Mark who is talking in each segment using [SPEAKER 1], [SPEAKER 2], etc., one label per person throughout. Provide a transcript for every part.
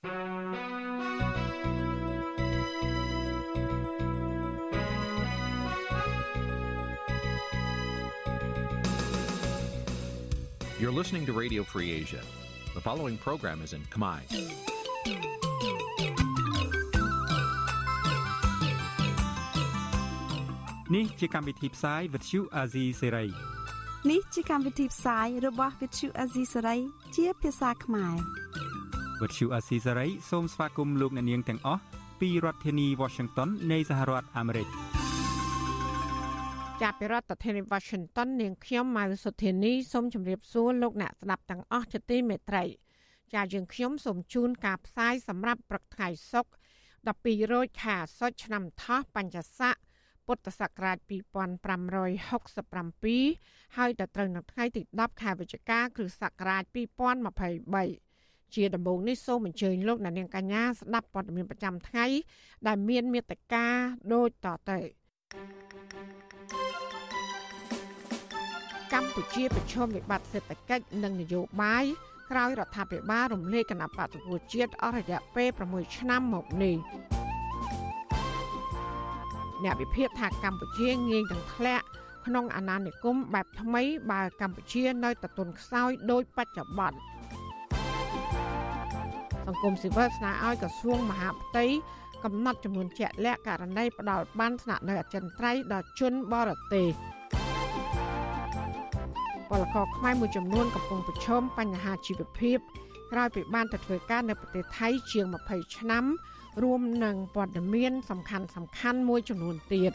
[SPEAKER 1] You're listening to Radio Free Asia. The following program is in Khmer.
[SPEAKER 2] Nǐ chi càm bi tiệp xáy vệt chiu a zì sê ray
[SPEAKER 3] នេះជាកម្មវិធីផ្សាយរបស់ Vithu Azisari ជាភាសាខ្មែរ
[SPEAKER 2] វត្តឈូអាស៊ីសេរីសូមស្វាគមន៍លោកអ្នកនាងទាំងអស់ពីរដ្ឋធានី Washington នៃសហរដ្ឋអាមេរិក
[SPEAKER 4] ចាប់ពីរដ្ឋធានី Washington នាងខ្ញុំម៉ៅសុធានីសូមជម្រាបសួរលោកអ្នកស្ដាប់ទាំងអស់ជាទីមេត្រីចាយើងខ្ញុំសូមជូនការផ្សាយសម្រាប់ព្រឹកថ្ងៃសុក្រ12រោចខែអាសត់ឆ្នាំថោះបញ្ញស័កពុទ្ធសករាជ2567ហើយដល់ត្រូវនៅថ្ងៃទី10ខែវិច្ឆិកាគ្រិស្តសករាជ2023 ជាដំបូងនេះសូមអញ្ជើញលោកអ្នកនាងកញ្ញាស្ដាប់ព័ត៌មានប្រចាំថ្ងៃដែលមានមេត្តាដូចតទៅកម្ពុជាប្រឈមវិបត្តិសេដ្ឋកិច្ចនិងនយោបាយក្រោយរដ្ឋាភិបាលរំលាយគណៈបកប្រជាជាតិអស់រយៈពេល6ឆ្នាំមកនេះអ្នកវិភាគថាកម្ពុជាងាយនឹងធ្លាក់ក្នុងអាណានិគមបែបថ្មីបើកម្ពុជានៅតែទន់ខ្សោយដោយបច្ចុប្បន្ន សង្គមស៊ីវិលស្នើឲ្យក្រសួងមហាផ្ទៃកំណត់ចំនួនជាក់លាក់ករណីផ្ដាល់បានស្នាក់នៅអចិន្ត្រៃយ៍ដល់ជនបរទេសពលករខ្មែរមួយចំនួនកំពុងប្រឈមបញ្ហាជីវភាពក្រោយពីបានទៅធ្វើការនៅប្រទេសថៃជាង20ឆ្នាំ រួមនឹងព័ត៌មានសំខាន់សំខាន់មួយចំនួនទៀត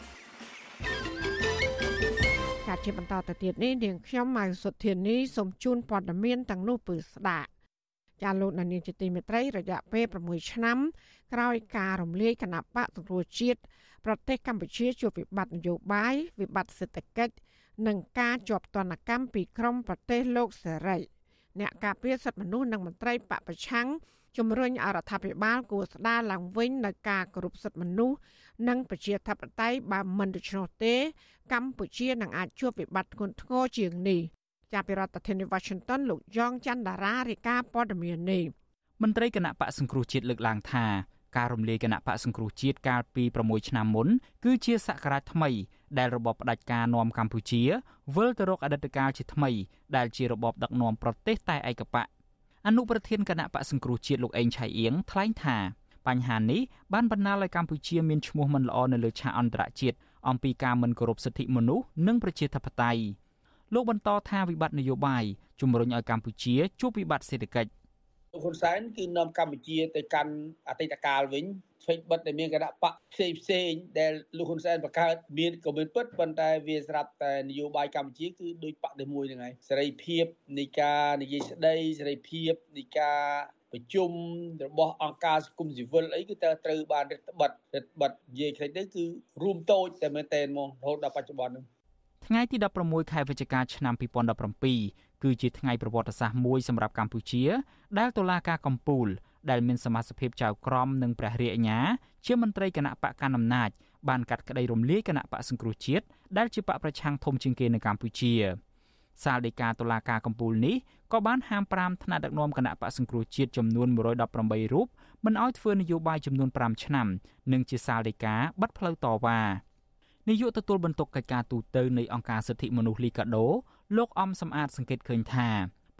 [SPEAKER 4] ការជាបន្តទៅទៀតនេះនាងខ្ញុំម៉ៅសុធានីសូមជូនព័ត៌មានទាំងនោះពឺស្ដាប់ ចាលោកនានីជាទីមេត្រីរយៈពេល6ឆ្នាំក្រោយការរំលាយគណៈបកសង្គ្រោះជាតិប្រទេសកម្ពុជាជួបវិបត្តិនយោបាយវិបត្តិសេដ្ឋកិច្ចនិងការជាប់ទណ្ឌកម្មពីក្រមប្រទេសលោកសេរីអ្នកការពារសិទ្ធិមនុស្សនិងមន្ត្រីបពប្រឆាំងជំរុញអរដ្ឋាភិបាលគួរស្ដារឡើងវិញនៅការគោរពសិទ្ធិមនុស្សនិងប្រជាធិបតេយ្យបើមិនដូច្នោះទេ កម្ពុជានឹងអាចជួបវិបត្តិធ្ងន់ធ្ងរជាងនេះ ចាប់ពីរដ្ឋធានី Washington លោកយ៉ងច័ន្ទដារារាយការណ៍ព័ត៌មាននេះ
[SPEAKER 2] មន្ត្រីគណៈបកសង្គ្រោះជាតិលើកឡើងថាការរំលាយគណៈបកសង្គ្រោះជាតិកាលពី6ឆ្នាំមុនគឺជាសក្តារថ្មីដែលរបបផ្ដាច់ការនាំកម្ពុជាវិលទៅរកអតីតកាលជាថ្មីដែលជារបបដឹកនាំប្រទេសតែឯកបកអនុប្រធានគណៈបកសង្គ្រោះជាតិលោកអេងឆៃអៀងថ្លែងថាបញ្ហានេះបានបណ្ដាលឲ្យកម្ពុជាមានឈ្មោះមិនល្អនៅលើឆាកអន្តរជាតិអំពីការមិនគោរពសិទ្ធិមនុស្សនិងប្រជាធិបតេយ្យ លោកបន្តថាវិបត្តិនយោបាយជំរុញឲ្យកម្ពុជាជួបវិបត្តិសេដ្ឋកិច្ច
[SPEAKER 5] លោកហ៊ុនសែនគឺនាំកម្ពុជាទៅកាន់អតីតកាលវិញឆ្វេងបិទដែលមានគណៈបកផ្សេងផ្សេងដែលលោកហ៊ុនសែនបង្កើតមានក៏មានពិតប៉ុន្តែវាស្រាប់តែនយោបាយកម្ពុជាគឺដូចបកតែមួយហ្នឹងហើយសេរីភាពនៃការនិយាយស្ដីសេរីភាពនៃការប្រជុំរបស់អង្គការសង្គមស៊ីវិលអីគឺតើត្រូវបានរដ្ឋបတ်រដ្ឋបတ်និយាយខ្លីទៅគឺរួមតូចតែមែនតែនមករហូតដល់បច្ចុប្បន្នហ្នឹង
[SPEAKER 2] ថ្ងៃទី16ខែវិច្ឆិកាឆ្នាំ2017គឺជាថ្ងៃប្រវត្តិសាស្ត្រមួយសម្រាប់កម្ពុជា ដែលតុលាការកំពូល ដែលមានសមាជិកចៅក្រមនិងព្រះរាជអាជ្ញាជាមន្ត្រីគណៈបកកណ្ដាលអំណាចបានកាត់ក្តីរំលាយគណៈបកសង្គ្រោះជាតិដែលជាបកប្រឆាំងធំជាងគេនៅកម្ពុជា សាលដីកាតុលាការកំពូលនេះក៏បានហាម5ថ្នាក់ដឹកនាំគណៈបកសង្គ្រោះជាតិចំនួន118រូបមិនឲ្យធ្វើនយោបាយចំនួន5ឆ្នាំ និងជាសាលដីកាបិទផ្លូវតវ៉ា នាយកទទួលបន្ទុកកិច្ចការទូតនៃអង្គការសិទ្ធិមនុស្សលីកាដូលោកអំសំអាតសង្កេតឃើញថា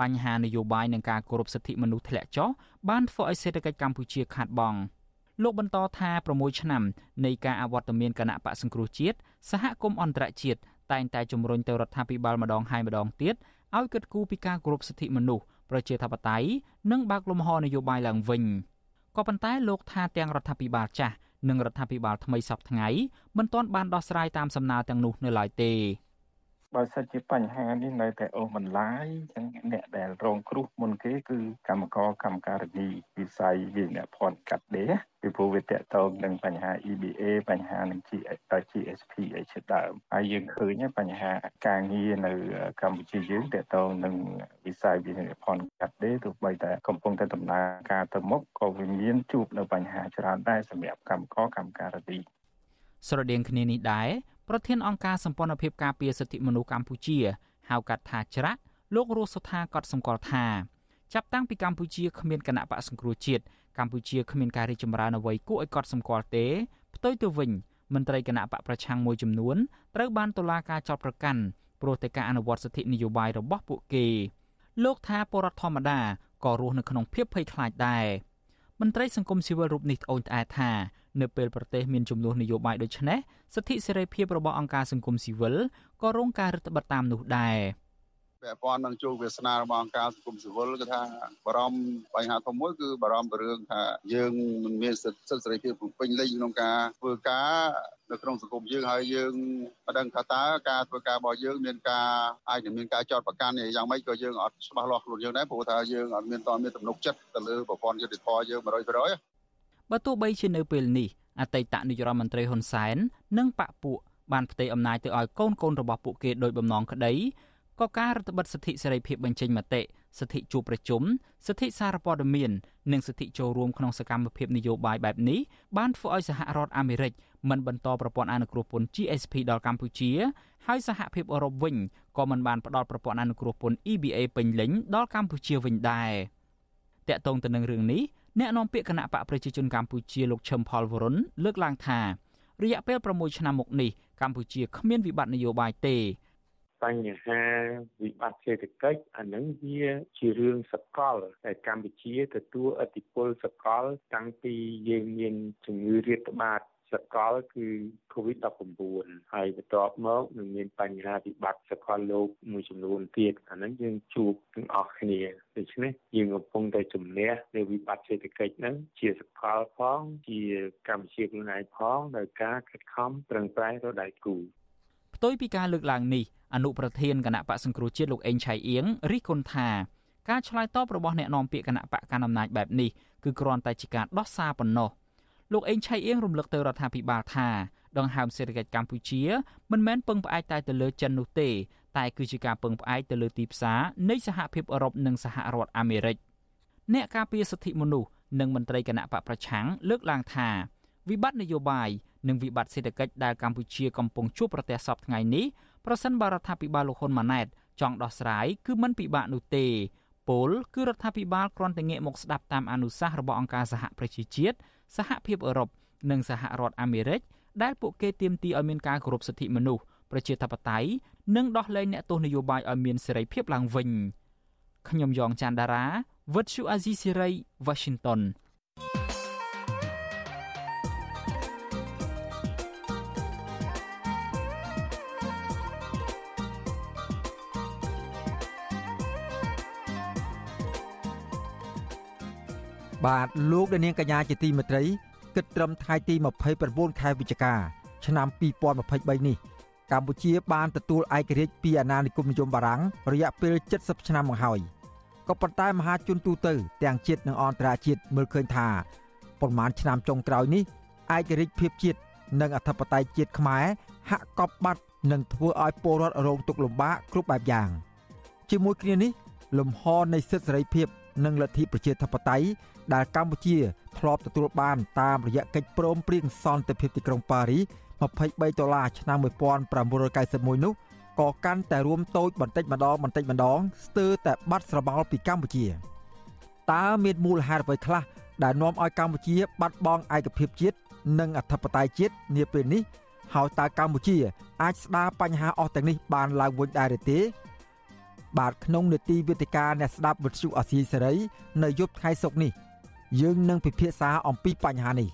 [SPEAKER 2] បញ្ហានយោបាយនិងការគោរពសិទ្ធិមនុស្សធ្លាក់ចុះបានធ្វើឲ្យសេដ្ឋកិច្ចកម្ពុជាខាតបង់លោកបន្តថា6ឆ្នាំនៃការអវត្តមានគណៈបកសង្គ្រោះជាតិសហគមន៍អន្តរជាតិតែងតែជំរុញទៅរដ្ឋាភិបាលម្ដងហើយម្ដងទៀតឲ្យគិតគូរពីការគោរពសិទ្ធិមនុស្សប្រជាធិបតេយ្យនិងបើកលំហនយោបាយឡើងវិញក៏ប៉ុន្តែលោកថាទាំងរដ្ឋាភិបាលចាស់ និងរដ្ឋាភិបាលថ្មីសពថ្ងៃមិនទាន់បានដោះស្រាយតាមសំណើទាំងនោះនៅឡើយទេ
[SPEAKER 6] បើសិនជាបញ្ហានេះនៅតែអូសបន្លាយចឹងអ្នកដែលរងគ្រោះមុនគេគឺកម្មករកម្មការិនីវិស័យវិញ្ញាភ័ណ្ឌកាត់ដេរពីព្រោះវាតកតងនឹងបញ្ហា EBA បញ្ហានឹង GSP អីជាដើមហើយយើងឃើញបញ្ហាការងារនៅកម្ពុជាយើងតកតងនឹងវិស័យវិញ្ញាភ័ណ្ឌកាត់ដេរទោះបីតែកំពុងតែដំណើរការទៅមុខក៏វាមានជួបនៅបញ្ហាច្រើនដែរសម្រាប់កម្មករកម្មការិនី
[SPEAKER 2] ស្រដៀងគ្នានេះដែរ ប្រធានអង្គការសម្ព័ន្ធភាពការពារសិទ្ធិមនុស្សកម្ពុជាហៅកាត់ថាច្រាក់លោករស់សុថាក៏សម្គាល់ថាចាប់តាំងពីកម្ពុជាគ្មានគណៈបកសង្គ្រោះជាតិកម្ពុជាគ្មានការរីកចម្រើនអ្វីគួរឲ្យកត់សម្គាល់ទេផ្ទុយទៅវិញមន្ត្រីគណៈបកប្រឆាំងមួយចំនួនត្រូវបានតុលាការចោទប្រកាន់ព្រោះតែការអនុវត្តសិទ្ធិនយោបាយរបស់ពួកគេលោកថាបរដ្ឋធម្មតាក៏រស់នៅក្នុងភាពភ័យខ្លាចដែរមន្ត្រីសង្គមស៊ីវិលរូបនេះត្អូញត្អែថា នៅពេលប្រទេសមានចំនួននយោបាយដូចនេះសិទ្ធិសេរីភាពរបស់អង្គការសង្គមស៊ីវិលក៏រងការរឹតបន្តឹងតាមនោះដែរ។
[SPEAKER 7] ពាក់ព័ន្ធនឹងជោគវាសនារបស់អង្គការសង្គមស៊ីវិលគឺថាបារម្ភបញ្ហាធំមួយគឺបារម្ភពីរឿងថាយើងមិនមានសិទ្ធិសេរីភាពពេញលេញក្នុងការធ្វើការនៅក្នុងសង្គមយើងហើយយើងមិនដឹងថាតើការធ្វើការរបស់យើងមានការអាចនឹងមានការចោទប្រកាន់យ៉ាងម៉េចក៏យើងអត់ច្បាស់លាស់ខ្លួនយើងដែរព្រោះថាយើងអត់មានតមានទំនុកចិត្តទៅលើប្រព័ន្ធយុតិធធម៌យើង100%
[SPEAKER 2] បើទោះបីជានៅពេលនេះអតីតនាយករដ្ឋមន្ត្រីហ៊ុនសែននិងបកពួកបានផ្ទេរអំណាចទៅឲ្យកូនកូនរបស់ពួកគេដោយបំណងក្តីក៏ការរដ្ឋបិទសិទ្ធិសេរីភាពបញ្ចេញមតិសិទ្ធិជួបប្រជុំសិទ្ធិសារព័ត៌មាននិងសិទ្ធិចូលរួមក្នុងសកម្មភាពនយោបាយបែបនេះបានធ្វើឲ្យសហរដ្ឋអាមេរិកមិនបន្តប្រព័ន្ធអនុគ្រោះពន្ធ GSP ដល់កម្ពុជាហើយសហភាពអឺរ៉ុបវិញក៏មិនបានផ្ដល់ប្រព័ន្ធអនុគ្រោះពន្ធ EBA ពេញលេញដល់កម្ពុជាវិញដែរតកតងទៅនឹងរឿងនេះ អ្នកនាំពាក្យគណៈបកប្រជាជនកម្ពុជាលោកឈឹមផលវរុនលើកឡើងថារយៈពេល6ឆ្នាំមកនេះកម្ពុជាគ្មានវិបត្តិនយោបាយទេ
[SPEAKER 8] បញ្ហាវិបត្តិសេដ្ឋកិច្ចអានឹងវាជារឿងសកលតែកម្ពុជាទទួលឥទ្ធិពលសកលតាំងពីយើងមានជំងឺរាតត្បាត សកលគឺ COVID-19 ហើយបន្ទាប់មកនឹងមានបញ្ហាវិបត្តិសកលលោកមួយចំនួនទៀតអាហ្នឹងយើងជួបទាំងអស់គ្នាដូច្នេះយើងកំពុងតែជំនះនៅវិបត្តិសេដ្ឋកិច្ចហ្នឹងជាសកលផង ជាកម្ពុជាខ្លួនឯងផងដោយការខិតខំប្រឹងប្រែងរកដៃគូ
[SPEAKER 2] ផ្ទុយពីការលើកឡើងនេះអនុប្រធានគណៈបកសង្គ្រោះជាតិលោកអេងឆៃអៀងរិះគន់ថាការឆ្លើយតបរបស់អ្នកនាំពាក្យគណៈបកកណ្ដាលអំណាចបែបនេះគឺគ្រាន់តែជាការដោះសារប៉ុណ្ណោះ លោកអេងឆៃអៀងរំលឹកទៅរដ្ឋាភិបាលថាដង្ហើមសេដ្ឋកិច្ចកម្ពុជាមិនមែនពឹងផ្អែកតែទៅលើចិននោះទេតែគឺជាការពឹងផ្អែកទៅលើទីផ្សារនៃសហភាពអឺរ៉ុបនិងសហរដ្ឋអាមេរិកអ្នកការពារសិទ្ធិមនុស្សនិងមន្ត្រីគណៈបកប្រឆាំងលើកឡើងថាវិបត្តិនយោបាយនិងវិបត្តិសេដ្ឋកិច្ចដែលកម្ពុជាកំពុងជួបប្រទះសពថ្ងៃនេះប្រសិនបើរដ្ឋាភិបាលលោកហ៊ុនម៉ាណែតចង់ដោះស្រាយគឺមិនពិបាកនោះទេ ពលគឺរដ្ឋាភិបាលគ្រាន់តែងាកមកស្ដាប់តាមអនុសាសន៍របស់អង្គការសហប្រជាជាតិសហភាពអឺរ៉ុបនិងសហរដ្ឋអាមេរិកដែលពួកគេទាមទារឲ្យមានការគោរពសិទ្ធិមនុស្សប្រជាធិបតេយ្យនិងដោះលែងអ្នកទោសនយោបាយឲ្យមានសេរីភាពឡើងវិញខ្ញុំយ៉ងច័ន្ទដារាវិទ្យុអាស៊ីសេរី Washington
[SPEAKER 9] បាទលោកនាងកញ្ញាជាទីមេត្រីគិតត្រឹមថ្ងៃទី29ខែវិច្ឆិកាឆ្នាំ2023នេះកម្ពុជាបានទទួលឯករាជ្យពីអាណានិគមនិយមបារាំងរយៈពេល70ឆ្នាំមកហើយក៏ប៉ុន្តែមហាជនទូទៅទាំងជាតិនិងអន្តរជាតិមើលឃើញថាប្រមាណឆ្នាំចុងក្រោយនេះឯករាជ្យភាពជាតិនិងអធិបតេយ្យជាតិខ្មែរហាក់កប់បាត់និងធ្វើឲ្យពលរដ្ឋរងទុក្ខលំបាកគ្រប់បែបយ៉ាងជាមួយគ្នានេះលំហនៃសិទ្ធិសេរីភាពនិងលទ្ធិប្រជាធិបតេយ្យ ដែលកម្ពុជាធ្លាប់ទទួលបានតាមរយៈកិច្ចព្រមព្រៀងសន្តិភាពទីក្រុងប៉ារី23ដុល្លារឆ្នាំ1991នោះក៏កាន់តែរួមតូចបន្តិចម្ដងបន្តិចម្ដងស្ទើរតែបាត់ស្រមោលពីកម្ពុជាតើមានមូលហេតុអ្វីខ្លះដែលនាំឲ្យកម្ពុជា បាត់បង់ឯកភាពជាតិនិងអធិបតេយ្យជាតិនាពេលនេះហើយតើកម្ពុជា អាចស្ដារបញ្ហាអស់ទាំងនេះបានឡើងវិញដែរទេ បាទក្នុងនេតិវិទ្យាអ្នកស្ដាប់វិទ្យុអាស៊ីសេរី នៅយប់ថ្ងៃសុក្រនេះ យើងនឹងពិភាក្សាអំពីបញ្ហានេះ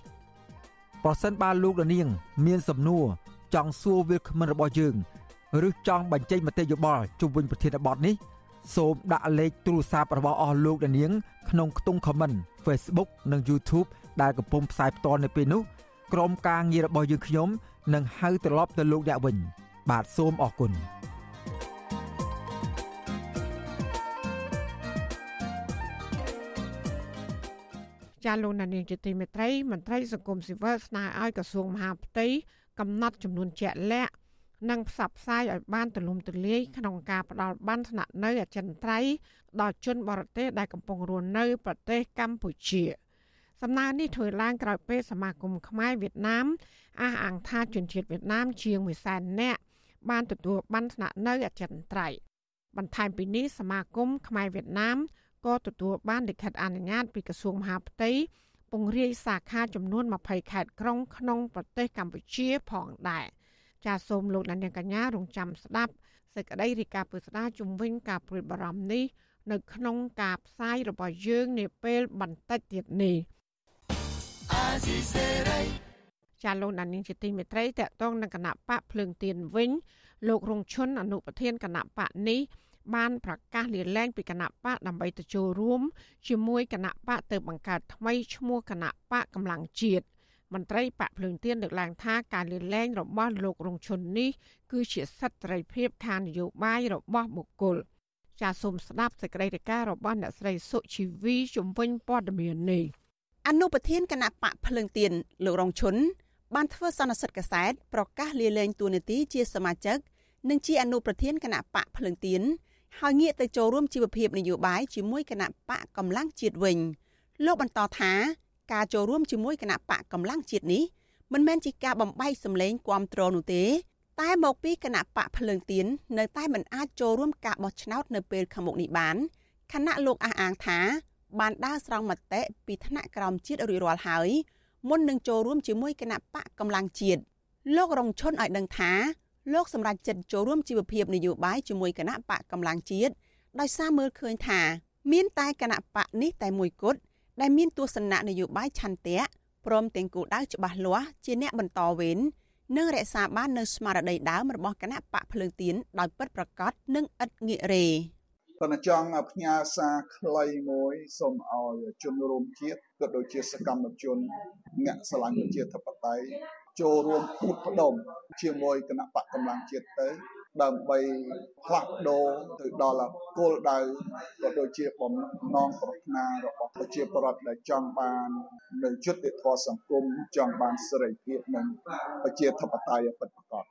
[SPEAKER 9] ប្រសិនបើលោកនាង មានសំណួរចង់សួរវាគ្មិនរបស់យើងឬចង់បញ្ចេញមតិយោបល់ជុំវិញប្រធានបទនេះសូមដាក់លេខទូរស័ព្ទរបស់អស់លោកនាង ក្នុងខ្ទង់ comment Facebook និង YouTube ដែលកំពុងផ្សាយផ្ទាល់នៅពេលនេះក្រុមការងាររបស់យើងខ្ញុំនឹងហៅត្រឡប់ទៅលោកអ្នកវិញ បាទសូមអរគុណ
[SPEAKER 4] ចាលោកនាងជាទីមេត្រីមន្ត្រីសង្គមស៊ីវិលស្នើឲ្យក្រសួងមហាផ្ទៃកំណត់ចំនួនជាក់លាក់និងផ្សព្វផ្សាយឲ្យបានទូលំទូលាយក្នុងការផ្ដល់បានស្នាក់នៅអចិន្ត្រៃយ៍ដល់ជនបរទេសដែលកំពុងរស់នៅប្រទេសកម្ពុជាសំណើនេះធ្វើឡើងក្រោយពេលសមាគមខ្មែរវៀតណាមអះអាងថាជនជាតិវៀតណាមជាង1សែននាក់បានទទួលបានស្នាក់នៅអចិន្ត្រៃយ៍បន្ថែមពីនេះសមាគមខ្មែរវៀតណាម ក៏ទទួលបានលិខិតអនុញ្ញាតពីក្រសួងមហាផ្ទៃពង្រាយសាខាចំនួន20ខេត្តក្រុងក្នុងប្រទេសកម្ពុជាផងដែរចាសសូមលោកអ្នកនាងកញ្ញារងចាំស្ដាប់សេចក្តីរាយការណ៍ពុស្ដាជំវិញការព្រួយបារម្ភនេះនៅក្នុងការផ្សាយរបស់យើងនាពេលបន្តិចទៀតនេះចាលោកដានីងជាទីមេត្រីតកតងនឹងគណៈបកភ្លើងទៀនវិញលោករងឈុនអនុប្រធានគណៈបកនេះ បានប្រកាសលាលែងពីគណៈបកដើម្បីទៅចូលរួមជាមួយគណៈបកទៅបង្កើតថ្មីឈ្មោះគណៈបកកម្លាំងជាតិមន្ត្រីបកភ្លើងទៀនលើកឡើងថាការលាលែងរបស់លោករងឈុននេះគឺជាសិទ្ធិសេរីភាពខាងនយោបាយរបស់បុគ្គលចាសសូមស្ដាប់សេចក្តីរាយការណ៍របស់អ្នកស្រីសុជីវីជំវិញព័ត៌មាននេះ
[SPEAKER 10] អនុប្រធានគណៈបកភ្លើងទៀនលោករងឈុនបានធ្វើសន្និសីទកសែតប្រកាសលាលែងតួនាទីជាសមាជិកនិងជាអនុប្រធានគណៈបកភ្លើងទៀន ហើយងាកទៅចូលរួមជីវភាពនយោបាយជាមួយគណៈបកកម្លាំងជាតិវិញលោកបន្តថាការចូលរួមជាមួយគណៈបកកម្លាំងជាតិនេះមិនមែនជាការបំបីសម្លេងគាំទ្រនោះទេ តែមកពីគណៈបកភ្លើងទៀននៅតែមិនអាចចូលរួមការបោះឆ្នោតនៅពេលខាងមុខនេះបានខណៈលោកអះអាងថា បានដើរស្រង់មតិពីថ្នាក់ក្រោមជាតិរួចរាល់ហើយមុននឹងចូលរួមជាមួយគណៈបកកម្លាំងជាតិលោករងឈុនឲ្យដឹងថា លោកសម្រាប់ចិត្តចូលរួមជីវភាពនយោបាយជាមួយគណៈបកកម្លាំងជាតិដោយសារមើលឃើញថាមានតែគណៈបកនេះតែមួយគត់ដែលមានទស្សនៈនយោបាយឆន្ទៈព្រមទាំងគោលដៅច្បាស់លាស់ជាអ្នកបន្តវេននិងរក្សាបាននូវស្មារតីដើមរបស់គណៈបកភ្លើងទៀនដោយពិតប្រាកដនិងឥតងាករេ
[SPEAKER 11] ប៉ុន្តែចង់ផ្ញើសារខ្លីមួយសូមឲ្យជនរួមជាតិក៏ដូចជាសកម្មជនអ្នកស្រឡាញ់ប្រជាធិបតេយ្យ ចូលរួមពុតផ្ដុំជាមួយគណៈបកកម្លាំងជាតិទៅដើម្បីផ្លាស់ប្ដូរទៅដល់គោលដៅក៏ដូចជាបំណងប្រាថ្នារបស់ប្រជាពលរដ្ឋដែលចង់បាននៅយុត្តិធម៌សង្គមចង់បានសេរីភាពនិងប្រជាធិបតេយ្យពិតប្រាកដ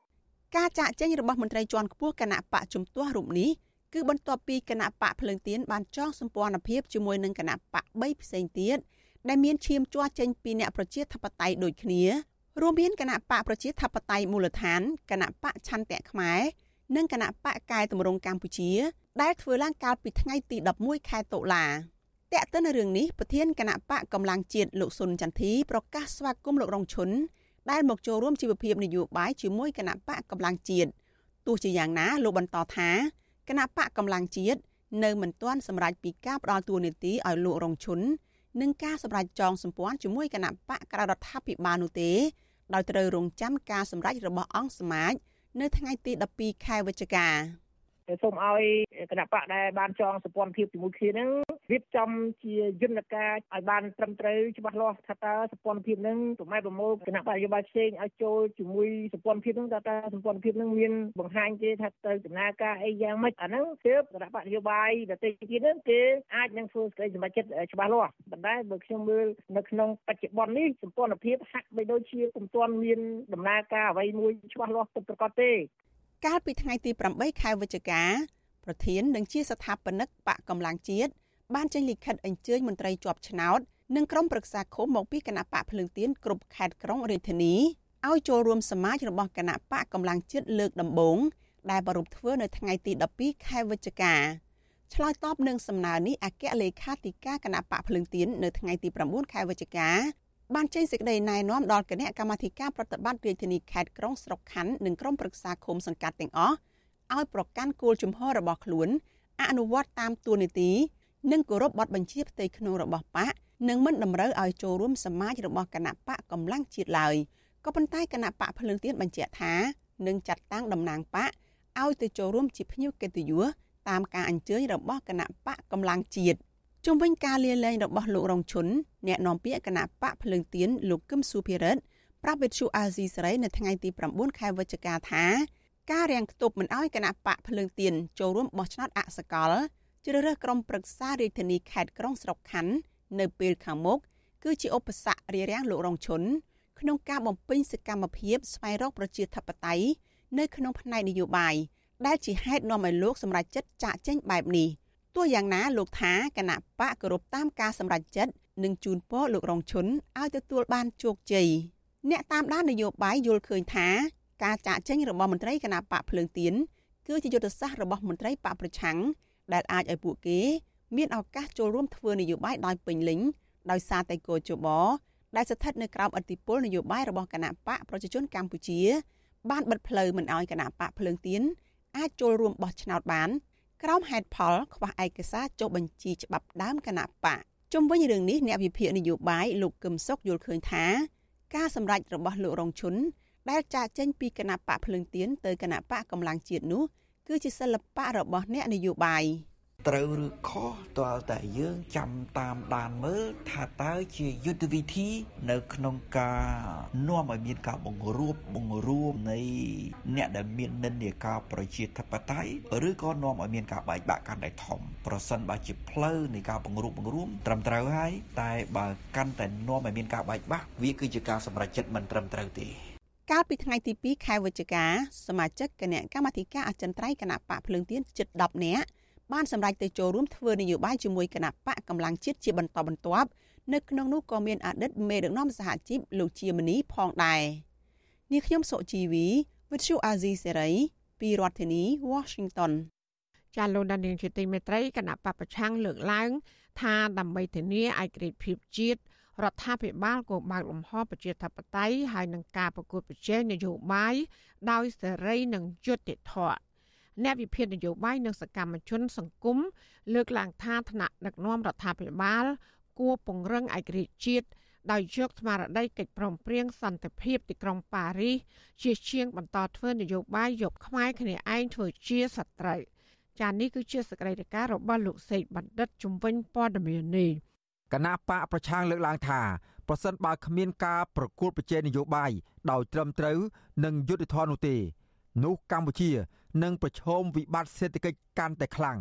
[SPEAKER 10] ការចាក់ចេញរបស់មន្ត្រីជាន់ខ្ពស់គណៈបកជំទាស់រូបនេះគឺបន្ទាប់ពីគណៈបកភ្លើងទៀនបានចងសម្ព័ន្ធភាពជាមួយនឹងគណៈបក3ផ្សេងទៀតដែលមានឈាមជ័រចេញពីអ្នកប្រជាធិបតេយ្យដូចគ្នា រួមមានគណៈបកប្រជាធិបតេយ្យមូលដ្ឋានគណៈបកឆន្ទៈខ្មែរនិងគណៈបកកែតម្រង់កម្ពុជា ដែលធ្វើឡើងកាលពីថ្ងៃទី11ខែតុលាតើតើនៅរឿងនេះប្រធានគណៈបកកម្លាំងជាតិលោកសុនចន្ទធីប្រកាសស្វាគមន៍លោករងឈុនដែលមកចូលរួមជីវភាពនយោបាយជាមួយគណៈបកកម្លាំងជាតិទោះជាយ៉ាងណាលោកបន្តថាគណៈបកកម្លាំងជាតិនៅមិនទាន់សម្រេចពីការផ្ដល់តួនាទីឲ្យលោករងឈុន និងការសម្រេចចងសម្ព័ន្ធជាមួយគណៈបកក្រៅរដ្ឋាភិបាលនោះទេដោយត្រូវរងចាំការសម្រេចរបស់អង្គសមាជនៅថ្ងៃទី12ខែវិច្ឆិកា
[SPEAKER 12] សូមឲ្យគណៈបកដែលបានចងសម្ព័ន្ធភាពជាមួយគ្នានឹងរៀបចំជាយន្តការឲ្យបានត្រឹមត្រូវច្បាស់លាស់ថាតើសម្ព័ន្ធភាពនឹងប្រម៉ែប្រមូលគណៈបកនយោបាយផ្សេងឲ្យចូលជាមួយសម្ព័ន្ធភាពនឹងតើតើសម្ព័ន្ធភាពនឹងមានបង្ហាញទេថាទៅដំណើរការអីយ៉ាងម៉េចអាហ្នឹងគឺគណៈបកនយោបាយដទៃទៀតនឹងគេអាចនឹងធ្វើសេចក្តីសម្រេចចិត្តច្បាស់លាស់ប៉ុន្តែបើខ្ញុំមើលនៅក្នុងបច្ចុប្បន្ននេះសម្ព័ន្ធភាពហាក់បីដូចជាពុំទាន់មានដំណើរការអ្វីមួយច្បាស់លាស់ពិតប្រាកដទេ
[SPEAKER 10] កាលពីថ្ងៃទី8ខែវិច្ឆិកាប្រធាននិងជាស្ថាបនិកបកកម្លាំងជាតិបានចេញលិខិតអញ្ជើញមន្ត្រីជាប់ឆ្នោតនិងក្រុមប្រឹក្សាឃុំមកពីគណៈបកភ្លើងទៀនគ្រប់ខេត្តក្រុងរាជធានីឲ្យចូលរួមសមាជរបស់គណៈបកកម្លាំងជាតិលើកដំបូងដែលប្រពធ្វើនៅថ្ងៃទី12ខែវិច្ឆិកាឆ្លើយតបនឹងសំណើនេះអគ្គលេខាធិការគណៈបកភ្លើងទៀននៅថ្ងៃទី9ខែវិច្ឆិកា បានចេញសេចក្តីណែនាំដល់គណៈកម្មាធិការប្រតិបត្តិរាជធានីខេត្តក្រុងស្រុកខណ្ឌនិងក្រុមប្រឹក្សាឃុំសង្កាត់ទាំងអស់ឲ្យប្រកាន់គោលជំហររបស់ខ្លួន អនុវត្តតាមទួលនីតិនិងគោរពបទបញ្ជាផ្ទៃក្នុងរបស់បកនិងមិនតម្រូវឲ្យចូលរួមសមាជរបស់គណៈបកកម្លាំងជាតិឡើយក៏ប៉ុន្តែគណៈបកភ្លើងទៀនបញ្ជាក់ថានឹងចាត់តាំងតំណាងបកឲ្យទៅចូលរួមជាភ្ញៀវកិត្តិយសតាមការអញ្ជើញរបស់គណៈបកកម្លាំងជាតិ ជុំវិញការលាលែងរបស់លោករងឈុនអ្នកនាំពាក្យគណៈបកភ្លើងទៀនលោកគឹមសុភិរិទ្ធប្រាប់វិទ្យុអាស៊ីសេរីនៅថ្ងៃទី9ខែវិច្ឆិកាថាការរាំងខ្ទប់មិនអោយគណៈបកភ្លើងទៀនចូលរួមបោះឆ្នោតអសកលជ្រើសរើសក្រុមប្រឹក្សារាជធានីខេត្តក្រុងស្រុកខណ្ឌនៅពេលខាងមុខគឺជាឧបសគ្គរារាំងលោករងឈុនក្នុងការបំពេញសកម្មភាពស្វែងរកប្រជាធិបតេយ្យនៅក្នុងផ្នែកនយោបាយដែលជាហេតុនាំឲ្យលោកសម្រេចចិត្តចាកចេញបែបនេះ។ ទោះយ៉ាងណាលោកថាគណៈបកគោរពតាមការសម្រេចចិត្តនិងជូនពរលោករងឈុនឲ្យទទួលបានជោគជ័យអ្នកតាមដាននយោបាយយល់ឃើញថាការចាក់ចេញរបស់មន្ត្រីគណៈបកភ្លើងទៀនគឺជាយុទ្ធសាស្ត្ររបស់មន្ត្រីបកប្រឆាំងដែលអាចឲ្យពួកគេមានឱកាសចូលរួមធ្វើនយោបាយដោយពេញលេញដោយសារតែគោជបដែលស្ថិតនៅក្រោមឥទ្ធិពលនយោបាយរបស់គណៈបកប្រជាជនកម្ពុជា បានបិទផ្លូវមិនឲ្យគណៈបកភ្លើងទៀនអាចចូលរួមបោះឆ្នោតបាន ក្រោមហេតុផលខ្វះឯកសារចុះបញ្ជីច្បាប់ដើមគណៈបកជុំវិញរឿងនេះអ្នកវិភាគនយោបាយលោកកឹមសុខយល់ឃើញថាការសម្រេចរបស់លោករងឈុនដែលចាកចេញពីគណៈបកភ្លើងទៀនទៅគណៈបកកម្លាំងជាតិនោះគឺជាសិល្បៈរបស់អ្នកនយោបាយ។
[SPEAKER 13] ត្រូវឬខុសទាល់តែយើងចាំតាមដានមើលថាតើជាយុទ្ធវិធីនៅក្នុងការនាំឲ្យមានការបង្រួបបង្រួមនៃអ្នកដែលមាននិន្នាការប្រជាធិបតេយ្យឬក៏នាំឲ្យមានការបែកបាក់កាន់តែធំប្រសិនបើជាផ្លូវនៃការបង្រួបបង្រួមត្រឹមត្រូវហើយតែបើកាន់តែនាំឲ្យមានការបែកបាក់វាគឺជាការសម្រេចចិត្តមិនត្រឹមត្រូវទេ
[SPEAKER 10] កាលពីថ្ងៃទី2ខែវិច្ឆិកាសមាជិកគណៈកម្មាធិការអចិន្ត្រៃយ៍គណៈបកភ្លើងទៀនជិត10នាក់ បានសម្រេចទៅចូលរួមធ្វើនយោបាយជាមួយគណៈបកកម្លាំងជាតិជាបន្តបន្ទាប់នៅក្នុងនោះក៏មានអតីតមេដឹកនាំសហជីពលោកជាមនីផងដែរនាងខ្ញុំសុជីវី With you Azizi Serai ពីរដ្ឋធានី Washington
[SPEAKER 4] ចាលោកដានៀងជាទីមេត្រីគណៈបពប្រឆាំងលើកឡើង ថាដើម្បីធានាឯករាជ្យភាពជាតិរដ្ឋាភិបាលក៏បើកលំហប្រជាធិបតេយ្យហើយនឹងការប្រកួតប្រជែងនយោបាយដោយសេរីនិងយុត្តិធម៌ អ្នកវិភាគនយោបាយនិងសកម្មជនសង្គមលើកឡើងថាថ្នាក់ដឹកនាំរដ្ឋាភិបាល គួរពង្រឹងឯករាជ្យជាតិដោយយកស្មារតីកិច្ចព្រមព្រៀងសន្តិភាពទីក្រុងប៉ារីសជាជាងបន្តធ្វើនយោបាយយកខ្មែរគ្នាឯងធ្វើជាសត្រូវចា៎នេះគឺជាសកម្មភាពរបស់លោកសេកបណ្ឌិតជំវិញព័ត៌មាននេះ
[SPEAKER 9] គណៈបកប្រឆាំងលើកឡើងថាប្រសិនបើគ្មានការប្រកួតប្រជែងនយោបាយដោយត្រឹមត្រូវនិងយុត្តិធម៌នោះទេ នោះកម្ពុជា នឹងប្រឈមវិបត្តិសេដ្ឋកិច្ចកាន់តែខ្លាំង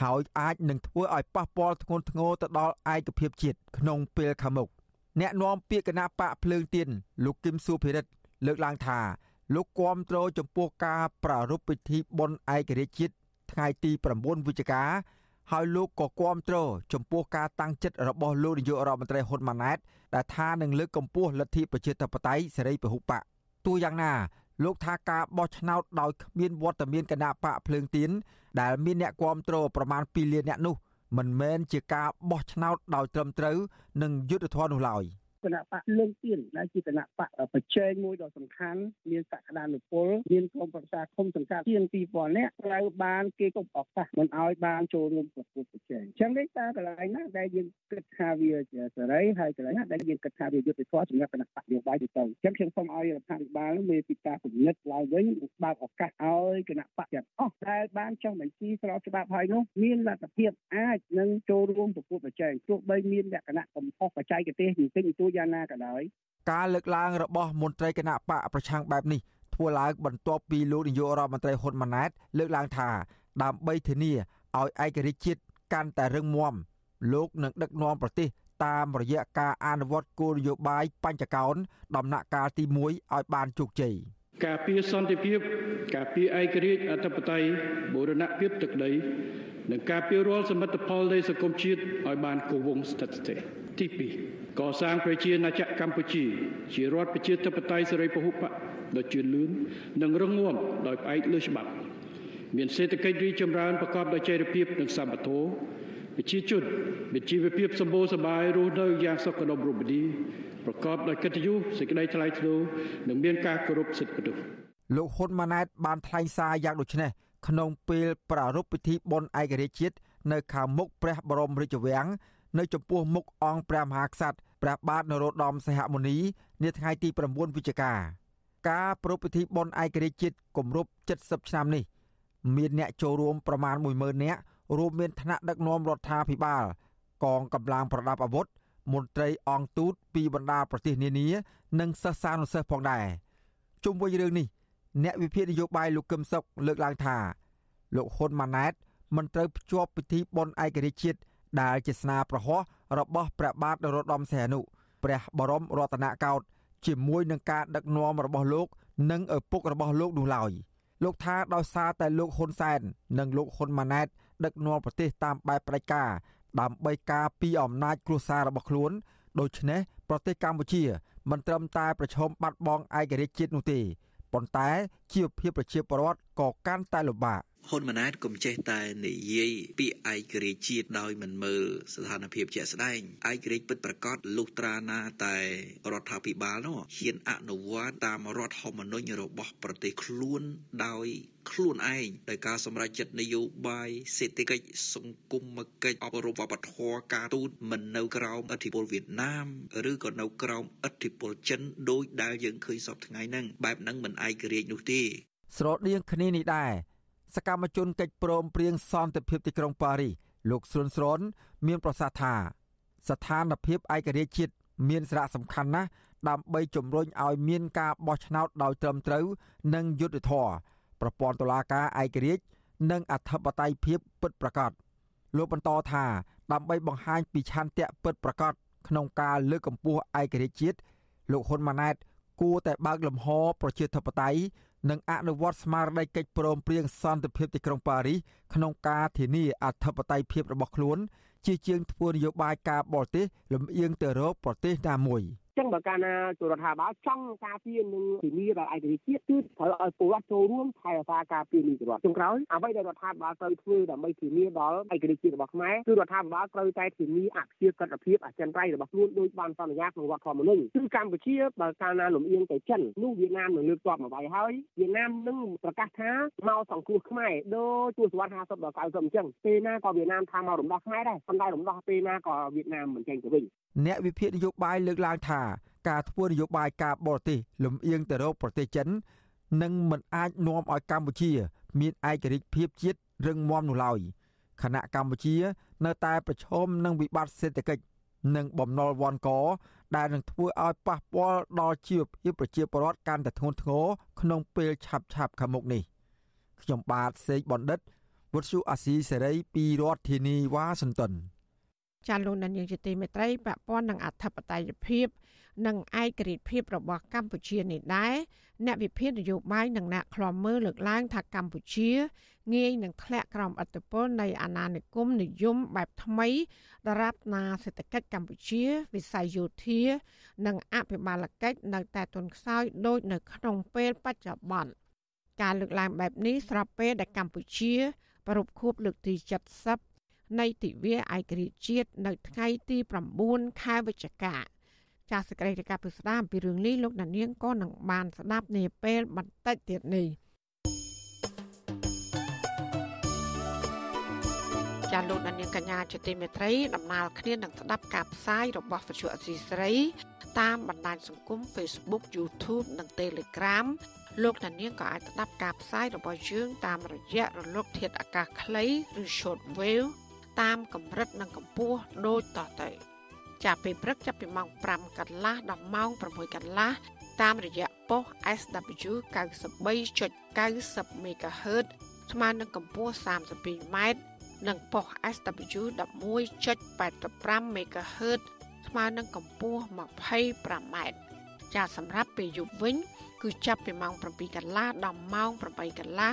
[SPEAKER 9] ហើយអាចនឹងធ្វើឲ្យប៉ះពាល់ធ្ងន់ធ្ងរទៅដល់ឯកភាពជាតិក្នុងពេលខាងមុខអ្នកនាំពាក្យគណៈបកភ្លើងទៀនលោកគឹមសុភិរិទ្ធលើកឡើងថា លោកគាំទ្រចំពោះការប្រារព្ធពិធីបុណ្យឯករាជ្យជាតិថ្ងៃទី9វិច្ឆិកាហើយលោកក៏គាំទ្រចំពោះការតាំងចិត្តរបស់លោកនាយករដ្ឋមន្ត្រីហ៊ុនម៉ាណែតដែលថានឹងលើកកម្ពស់លទ្ធិប្រជាធិបតេយ្យសេរីពហុបកទោះយ៉ាងណា លោកថាការបោះឆ្នោតដោយគ្មានវត្តមានគណៈបកភ្លើងទៀនដែលមានអ្នកគាំទ្រប្រមាណ2លានអ្នកនោះមិនមែនជាការបោះឆ្នោតដោយត្រឹមត្រូវនិងយុត្តិធម៌នោះឡើយ។
[SPEAKER 14] គណៈបកលើកទៀនដែលជាគណៈបកប្រជែងមួយដ៏សំខាន់មានសក្តានុពលមានក្រុមប្រឹក្សាគុំសង្កាត់ជាង2000នាក់ត្រូវបានគេគប់ឱកាសមិនឲ្យបានចូលរួមប្រកួតប្រជែងអញ្ចឹងនេះតើកន្លែងណាដែលយើងគិតថាវាជាសេរីហើយកន្លែងណាដែលយើងគិតថាវាយុត្តិធម៌សម្រាប់គណៈបកនយោបាយទៅអញ្ចឹងខ្ញុំសូមឲ្យរដ្ឋាភិបាលមានពីការពិនិត្យឡើងវិញបើកឱកាសឲ្យគណៈបកទាំងអស់ដែលបានចុះបញ្ជីស្របច្បាប់ហើយនោះមានលទ្ធភាពអាចនឹងចូលរួមប្រកួតប្រជែងទោះបីមានលក្ខណៈកំហុសបច្ចេកទេសបន្តិចបន្តួចយ៉ាងណាក៏ដោយ
[SPEAKER 9] ការលើកឡើងរបស់មន្ត្រីគណៈបកប្រឆាំងបែបនេះធ្វើឡើងបន្ទាប់ពីលោកនាយករដ្ឋមន្ត្រីហ៊ុនម៉ាណែតលើកឡើងថា ដើម្បីធានាឲ្យឯករាជ្យជាតិកាន់តែរឹងមាំលោកនឹងដឹកនាំប្រទេសតាមរយៈការអនុវត្តគោលនយោបាយបញ្ចកោណដំណាក់កាលទី1ឲ្យបានជោគជ័យ
[SPEAKER 15] ការពារសន្តិភាព ការពារឯករាជ្យអធិបតេយ្យបូរណភាពទឹកដី និងការពាររាល់សមិទ្ធផលនៃសង្គមជាតិឲ្យបានគង់វង្សស្ថិតស្ថេរ ទី2កសាងប្រជាណាចក្រកម្ពុជា ជារដ្ឋប្រជាធិបតេយ្យសេរីពហុបកដ៏ជឿនលឿននិងរឹងមាំដោយផ្អែកលើច្បាប់ មានសេដ្ឋកិច្ចរីកចម្រើនប្រកបដោយចីរភាពនិងសមត្ថភាពប្រជាជនមានជីវភាពសម្បូរសប្បាយរស់នៅយ៉ាងសុខដុមរមនាប្រកបដោយកិត្តិយសសេចក្តីថ្លៃថ្នូរនិងមានការគោរពសិទ្ធិមនុស្ស
[SPEAKER 9] លោកហ៊ុនម៉ាណែតបានថ្លែងសារយ៉ាងដូចនេះក្នុងពេលប្រារព្ធពិធីបុណ្យឯករាជ្យជាតិនៅខាងមុខព្រះបរមរាជវាំង នៅចំពោះមុខអង្គព្រះមហាក្សត្រព្រះបាទនរោត្តមសីហមុនីនាថ្ងៃទី9វិច្ឆិកាការប្រពៃពិធីបុណ្យឯករាជ្យជាតិគម្រប់70ឆ្នាំនេះ មានអ្នកចូលរួមប្រមាណ10000នាក់រួមមានថ្នាក់ដឹកនាំរដ្ឋាភិបាល កងកម្លាំងប្រដាប់អាវុធមន្ត្រីអង្គទូតពីបណ្ដាប្រទេសនានា និងសិស្សានុសិស្សផងដែរជុំវិញរឿងនេះអ្នកវិភាគនយោបាយលោកកឹមសុខលើកឡើងថា លោកហ៊ុនម៉ាណែតមិនត្រូវភ្ជាប់ពិធីបុណ្យឯករាជ្យជាតិ ដែលជាស្នាប្រហោះរបស់ព្រះបាទនរោត្តមសីហនុព្រះបរមរតនកោដ្ឋជាមួយនឹងការដឹកនាំរបស់លោក និងឪពុករបស់លោកនោះឡើយលោកថាដោយសារតែលោកហ៊ុនសែននិងលោកហ៊ុនម៉ាណែតដឹកនាំប្រទេសតាមបែបផ្ដាច់ការដើម្បីការពីអំណាចគ្រួសាររបស់ខ្លួនដូច្នេះប្រទេសកម្ពុជាមិនត្រឹមតែប្រឈមបាត់បង់ឯករាជ្យជាតិនោះទេប៉ុន្តែជីវភាពប្រជាពលរដ្ឋក៏កាន់តែលំបាក
[SPEAKER 13] ហ៊ុនម៉ាណែតកុំចេះតែនិយាយពាក្យឯករាជ្យជាតិដោយមិនមើលស្ថានភាពជាក់ស្ដែងឯករាជ្យពិតប្រាកដលុះត្រាណាតែរដ្ឋាភិបាលនោះហ៊ានអនុវត្តតាមរដ្ឋធម្មនុញ្ញរបស់ប្រទេសខ្លួនដោយខ្លួនឯងដោយការសម្រេចចិត្តនយោបាយសេដ្ឋកិច្ចសង្គមកិច្ចអប់រំវប្បធម៌ការទូតមិននៅក្រោមឥទ្ធិពលវៀតណាមឬក៏នៅក្រោមឥទ្ធិពលចិនដោយដែលយើងឃើញសពថ្ងៃហ្នឹងបែបហ្នឹងមិនឯករាជ្យនោះទេ
[SPEAKER 9] ស្រដៀងគ្នានេះដែរសកម្មជនកិច្ចព្រមព្រៀងសន្តិភាពទីក្រុងប៉ារីសលោកស្រុនស្រនមានប្រសាសន៍ថា ស្ថានភាពឯករាជ្យជាតិមានសារៈសំខាន់ណាស់ដើម្បីជំរុញឲ្យមានការបោះឆ្នោតដោយត្រឹមត្រូវ និងយុត្តិធម៌ប្រព័ន្ធតុលាការឯករាជ្យនិងអធិបតេយ្យភាពពិតប្រាកដលោកបន្តថាដើម្បីបង្ហាញពីឆន្ទៈពិតប្រាកដក្នុងការលើកកម្ពស់ឯករាជ្យជាតិលោកហ៊ុនម៉ាណែតគួរតែបើកលំហប្រជាធិបតេយ្យ និងអនុវត្តស្មារតីកិច្ចព្រមព្រៀងសន្តិភាពទីក្រុងប៉ារីសក្នុងការធានាអធិបតេយ្យភាពរបស់ខ្លួន ជាជាងធ្វើនយោបាយការបរទេសលំអៀងទៅរកប្រទេសណាមួយ។
[SPEAKER 14] ចឹងបើកាលណាទូរដ្ឋាភិបាលចង់ការពារនិងធានាដល់ឯករាជ្យជាតិគឺត្រូវឲ្យពលរដ្ឋចូលរួមថែរក្សាការពារនីតិរដ្ឋចុងក្រោយអ្វីដែលរដ្ឋាភិបាលត្រូវធ្វើដើម្បីធានាដល់ឯករាជ្យជាតិរបស់ខ្មែរគឺរដ្ឋាភិបាលត្រូវតែធានាអភិជាកិត្តិភាពអចិន្ត្រៃយ៍របស់ខ្លួនដោយបានសន្យាក្នុងរដ្ឋធម្មនុញ្ញគឺកម្ពុជាបើកាលណាលំអៀងទៅចិននោះវៀតណាមនឹងលើកទ័ពមកវាយហើយវៀតណាមនឹងប្រកាសថាមកសង្គ្រោះខ្មែរដូចទសវត្ស50ដល់90អញ្ចឹងពេលណាក៏វៀតណាមថាមករំដោះខ្មែរដែរប៉ុន្តែរំដោះពេលណាក៏វៀតណាមមិនចេញទៅវិញ
[SPEAKER 9] អ្នកវិភាគនយោបាយលើកឡើងថាការធ្វើនយោបាយការបរទេសលំអៀងទៅរកប្រទេសចិននឹងមិនអាចនាំឲ្យកម្ពុជា មានឯករាជ្យភាពជាតិរឹងមាំនោះឡើយខណៈកម្ពុជា នៅតែប្រឈមនឹងវិបត្តិសេដ្ឋកិច្ចនិងបំណុលវ៉ាន់កដែលនឹងធ្វើឲ្យប៉ះពាល់ដល់ជីវភាពប្រជាពលរដ្ឋកាន់តែធ្ងន់ធ្ងរក្នុងពេលឆាប់ឆាប់ខាងមុខនេះខ្ញុំបាទសេកបណ្ឌិតវុទ្ធុអាស៊ីសេរីពីរដ្ឋធានីវ៉ាស៊ីនតោន
[SPEAKER 4] ចាលោកនាយកជាទីមេត្រីពាក់ព័ន្ធនឹងអធិបតេយ្យភាព និងឯករាជ្យភាពរបស់កម្ពុជានេះដែរអ្នកវិភាគនយោបាយនិងអ្នកខ្លាំមើលលើកឡើងថាកម្ពុជាងាយនឹងធ្លាក់ក្រោមឥទ្ធិពលនៃអាណានិគមនិយមបែបថ្មីដរាបណាសេដ្ឋកិច្ចកម្ពុជា វិស័យយោធា និងអភិបាលកិច្ចនៅតែទន់ខ្សោយដូចនៅក្នុងពេលបច្ចុប្បន្នការលើកឡើងបែបនេះស្របពេលដែលកម្ពុជាប្រពខួបលើកទី70 នៃទិវាឯករាជ្យជាតិនៅថ្ងៃទី9ខែវិច្ឆិកាចាសសេចក្តីរាយការណ៍ពិស្ដាអំពីរឿងនេះលោកដានៀងក៏នឹងបានស្ដាប់នាពេលបន្តិចទៀតនេះចាលោកដានៀងកញ្ញាជាទីមេត្រីដំណើរគ្នានឹងស្ដាប់ការផ្សាយរបស់វិទ្យុអសីស្រី តាមបណ្ដាញសង្គម Facebook YouTube និង Telegram លោកដានៀងក៏អាចស្ដាប់ការផ្សាយរបស់យើងតាមរយៈរលកធាតុអាកាសខ្លីឬ Shortwave តាមកម្រិតនិងកម្ពស់ដូចតទៅចាប់ពីព្រឹកចាប់ពីម៉ោង5កន្លះដល់ម៉ោង6កន្លះតាមរយៈប៉ុស SW 93.90 MHz ស្មើនឹងកម្ពស់ 32m និងប៉ុស SW 11.85 MHz ស្មើនឹងកម្ពស់ 25m ចាសម្រាប់ពេលយប់វិញ គឺចាប់ពីម៉ោង7កន្លះដល់ម៉ោង8កន្លះ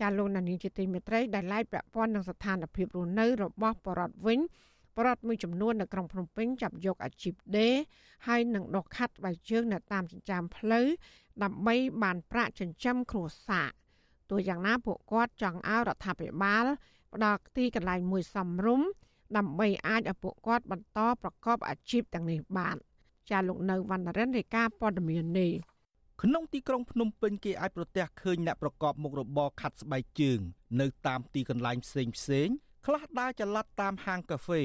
[SPEAKER 4] ចាលោកនានីជាទីមេត្រីដែលឡាយពាក់ព័ន្ធនឹងស្ថានភាពរស់នៅរបស់បរតវិញប្រដ្ឋមួយចំនួននៅក្រុងភ្នំពេញចាប់យកអាជីពដេរហើយនឹងដកខាត់ស្បែកជើងនៅតាមចិញ្ចើមផ្លូវដើម្បីបានប្រាក់ចិញ្ចឹមគ្រួសារទោះយ៉ាងណាពួកគាត់ចង់ឲ្យរដ្ឋាភិបាលផ្ដល់ទីកន្លែងមួយសមរម្យដើម្បីអាចឲ្យពួកគាត់បន្តប្រកបអាជីពទាំងនេះបានចាលោកនៅវណ្ណរិនរាយការណ៍ព័ត៌មាននេះ
[SPEAKER 16] ក្នុងទីក្រុងភ្នំពេញគេអាចប្រទះឃើញអ្នកប្រកបមុខរបរខាត់ស្បែកជើង នៅតាមទីកន្លែងផ្សេងផ្សេងខ្លះដើរចល័តតាមហាងកាហ្វេ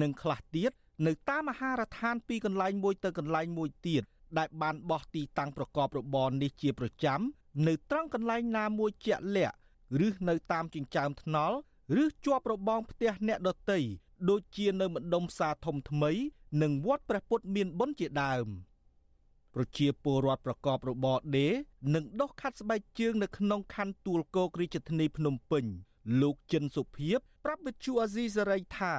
[SPEAKER 16] និងខ្លះទៀតនៅតាមអាហារដ្ឋានពីកន្លែងមួយទៅកន្លែងមួយទៀតដែលបានបោះទីតាំងប្រកបរបរនេះជាប្រចាំនៅត្រង់កន្លែងណាមួយជាក់លាក់ឬនៅតាមចិញ្ចើមថ្នល់ឬជាប់របងផ្ទះអ្នកដតីដូចជានៅម្ដុំផ្សារធំថ្មី និងវត្តព្រះពុទ្ធមានបុណ្យជាដើម ប្រជាពលរដ្ឋប្រកបរបរដេរនិងដុសខាត់ស្បែកជើងនៅក្នុងខណ្ឌទួលគោករាជធានីភ្នំពេញលោកចិនសុភាពប្រាប់វិទ្យុអាស៊ីសេរីថា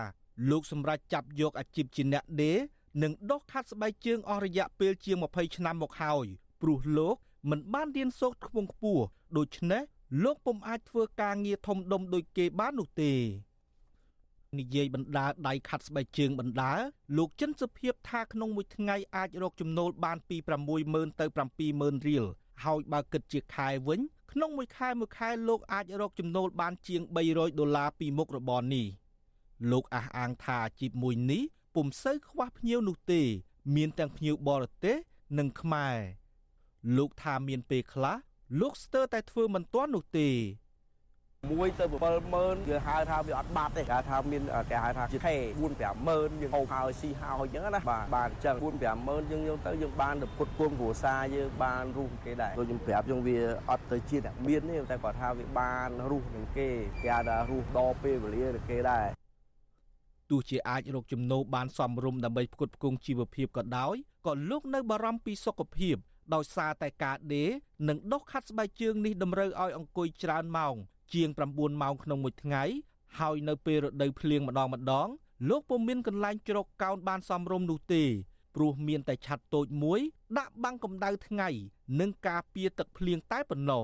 [SPEAKER 16] លោកសម្រាប់ចាប់យកអាជីពជាអ្នកដេរនិងដុសខាត់ស្បែកជើងអស់រយៈពេលជាង20ឆ្នាំមកហើយព្រោះលោកមិនបានរៀនសូត្រខ្ពង់ខ្ពស់ដូច្នេះលោកពុំអាចធ្វើការងារធំដុំដូចគេបាននោះទេ និយាយបណ្ដាដៃខាត់ស្បែកជើងបណ្ដាលោកចិនសុភាព ថាក្នុងមួយថ្ងៃអាចរកចំណូលបានពី60000ទៅ70000រៀលហើយបើគិតជាខែវិញ ក្នុងមួយខែមួយខែលោកអាចរកចំណូលបានជាង300ដុល្លារពីមុខរបរនេះលោកអះអាងថាអាជីពមួយនេះពុំសូវខ្វះភ្ញៀវនោះទេ មានទាំងភ្ញៀវបរទេសនិងខ្មែរលោកថាមានពេលខ្លះលោកស្ទើរតែធ្វើមិនទាន់នោះទេ
[SPEAKER 17] 1ទៅ70000យើងហៅថាវាអត់បាត់ទេគេថាមានគេហៅថាជាខេ4 50000យើងហូបហើយស៊ីហោអញ្ចឹងណាបាទបានអញ្ចឹង4 50000យើងយកទៅយើងបានទៅពុតគង់គ្រួសារយើងបានរស់គេដែរដូចខ្ញុំប្រាប់យើងវាអត់ទៅជាអ្នកមានទេតែគាត់ថាវាបានរស់នឹងគេគេហៅថារស់ដល់ពេលវេលានឹងគេដែរ
[SPEAKER 16] ទោះជាអាចរកចំណូលបានសមរម្យដើម្បីផ្គត់ផ្គង់ជីវភាពក៏ដោយក៏លោកនៅបារម្ភពីសុខភាពដោយសារតែការដេរនិងដុសខាត់ស្បែកជើងនេះតម្រូវឲ្យអង្គុយច្រើនម៉ោង ជាង9ម៉ោងក្នុងមួយថ្ងៃហើយនៅពេលរដូវភ្លៀងម្ដងម្ដង លោកពុំមានកន្លែងជ្រកកោនបានសមរម្យនោះទេព្រោះមានតែឆ័ត្រតូចមួយ ដាក់បាំងកម្ដៅថ្ងៃនិងការពារទឹកភ្លៀងតែប៉ុណ្ណោះ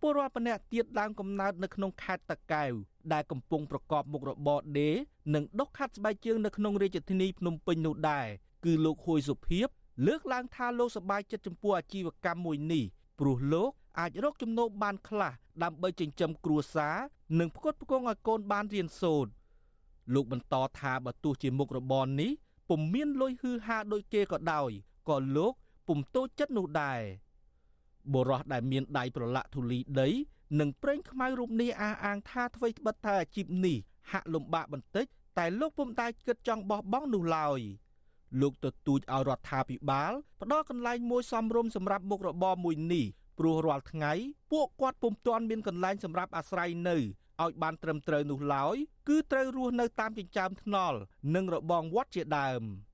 [SPEAKER 16] ពលរដ្ឋម្នាក់ទៀតដើមកំណើតនៅក្នុងខេត្តតាកែវដែលកំពុងប្រកបមុខរបរដេរនិងដុសខាត់ស្បែកជើងនៅក្នុងរាជធានីភ្នំពេញនោះដែរគឺលោកហួយសុភីបលើកឡើងថាលោកសប្បាយចិត្តចំពោះអាជីវកម្មមួយនេះព្រោះលោកអាចរកចំណូលបានខ្លះ ដើម្បីចិញ្ចឹមគ្រួសារនិងផ្គត់ផ្គង់ឲ្យកូនបានរៀនសូត្រលោកបន្តថាបើទោះជាមុខរបរនេះពុំមានលុយហឺហាដូចគេក៏ដោយក៏លោកពុំតូចចិត្តនោះដែរបុរសដែលមានដៃប្រឡាក់ធូលីដីនិងប្រេងខ្មៅរូបនេះអះអាងថាអ្វីត្បិតថាអាជីពនេះហាក់លំបាកបន្តិចតែលោកពុំដែលគិតចង់បោះបង់នោះឡើយលោកទទូចឲ្យរដ្ឋាភិបាលផ្ដល់កន្លែងមួយសមរម្យសម្រាប់មុខរបរមួយនេះ ព្រោះរាល់ថ្ងៃពួកគាត់ពុំទាន់មានកន្លែងសម្រាប់អាស្រ័យនៅឲ្យបានត្រឹមត្រូវនោះឡើយគឺត្រូវរស់នៅតាមចិញ្ចើមថ្នល់ និងរបងវត្តជាដើម។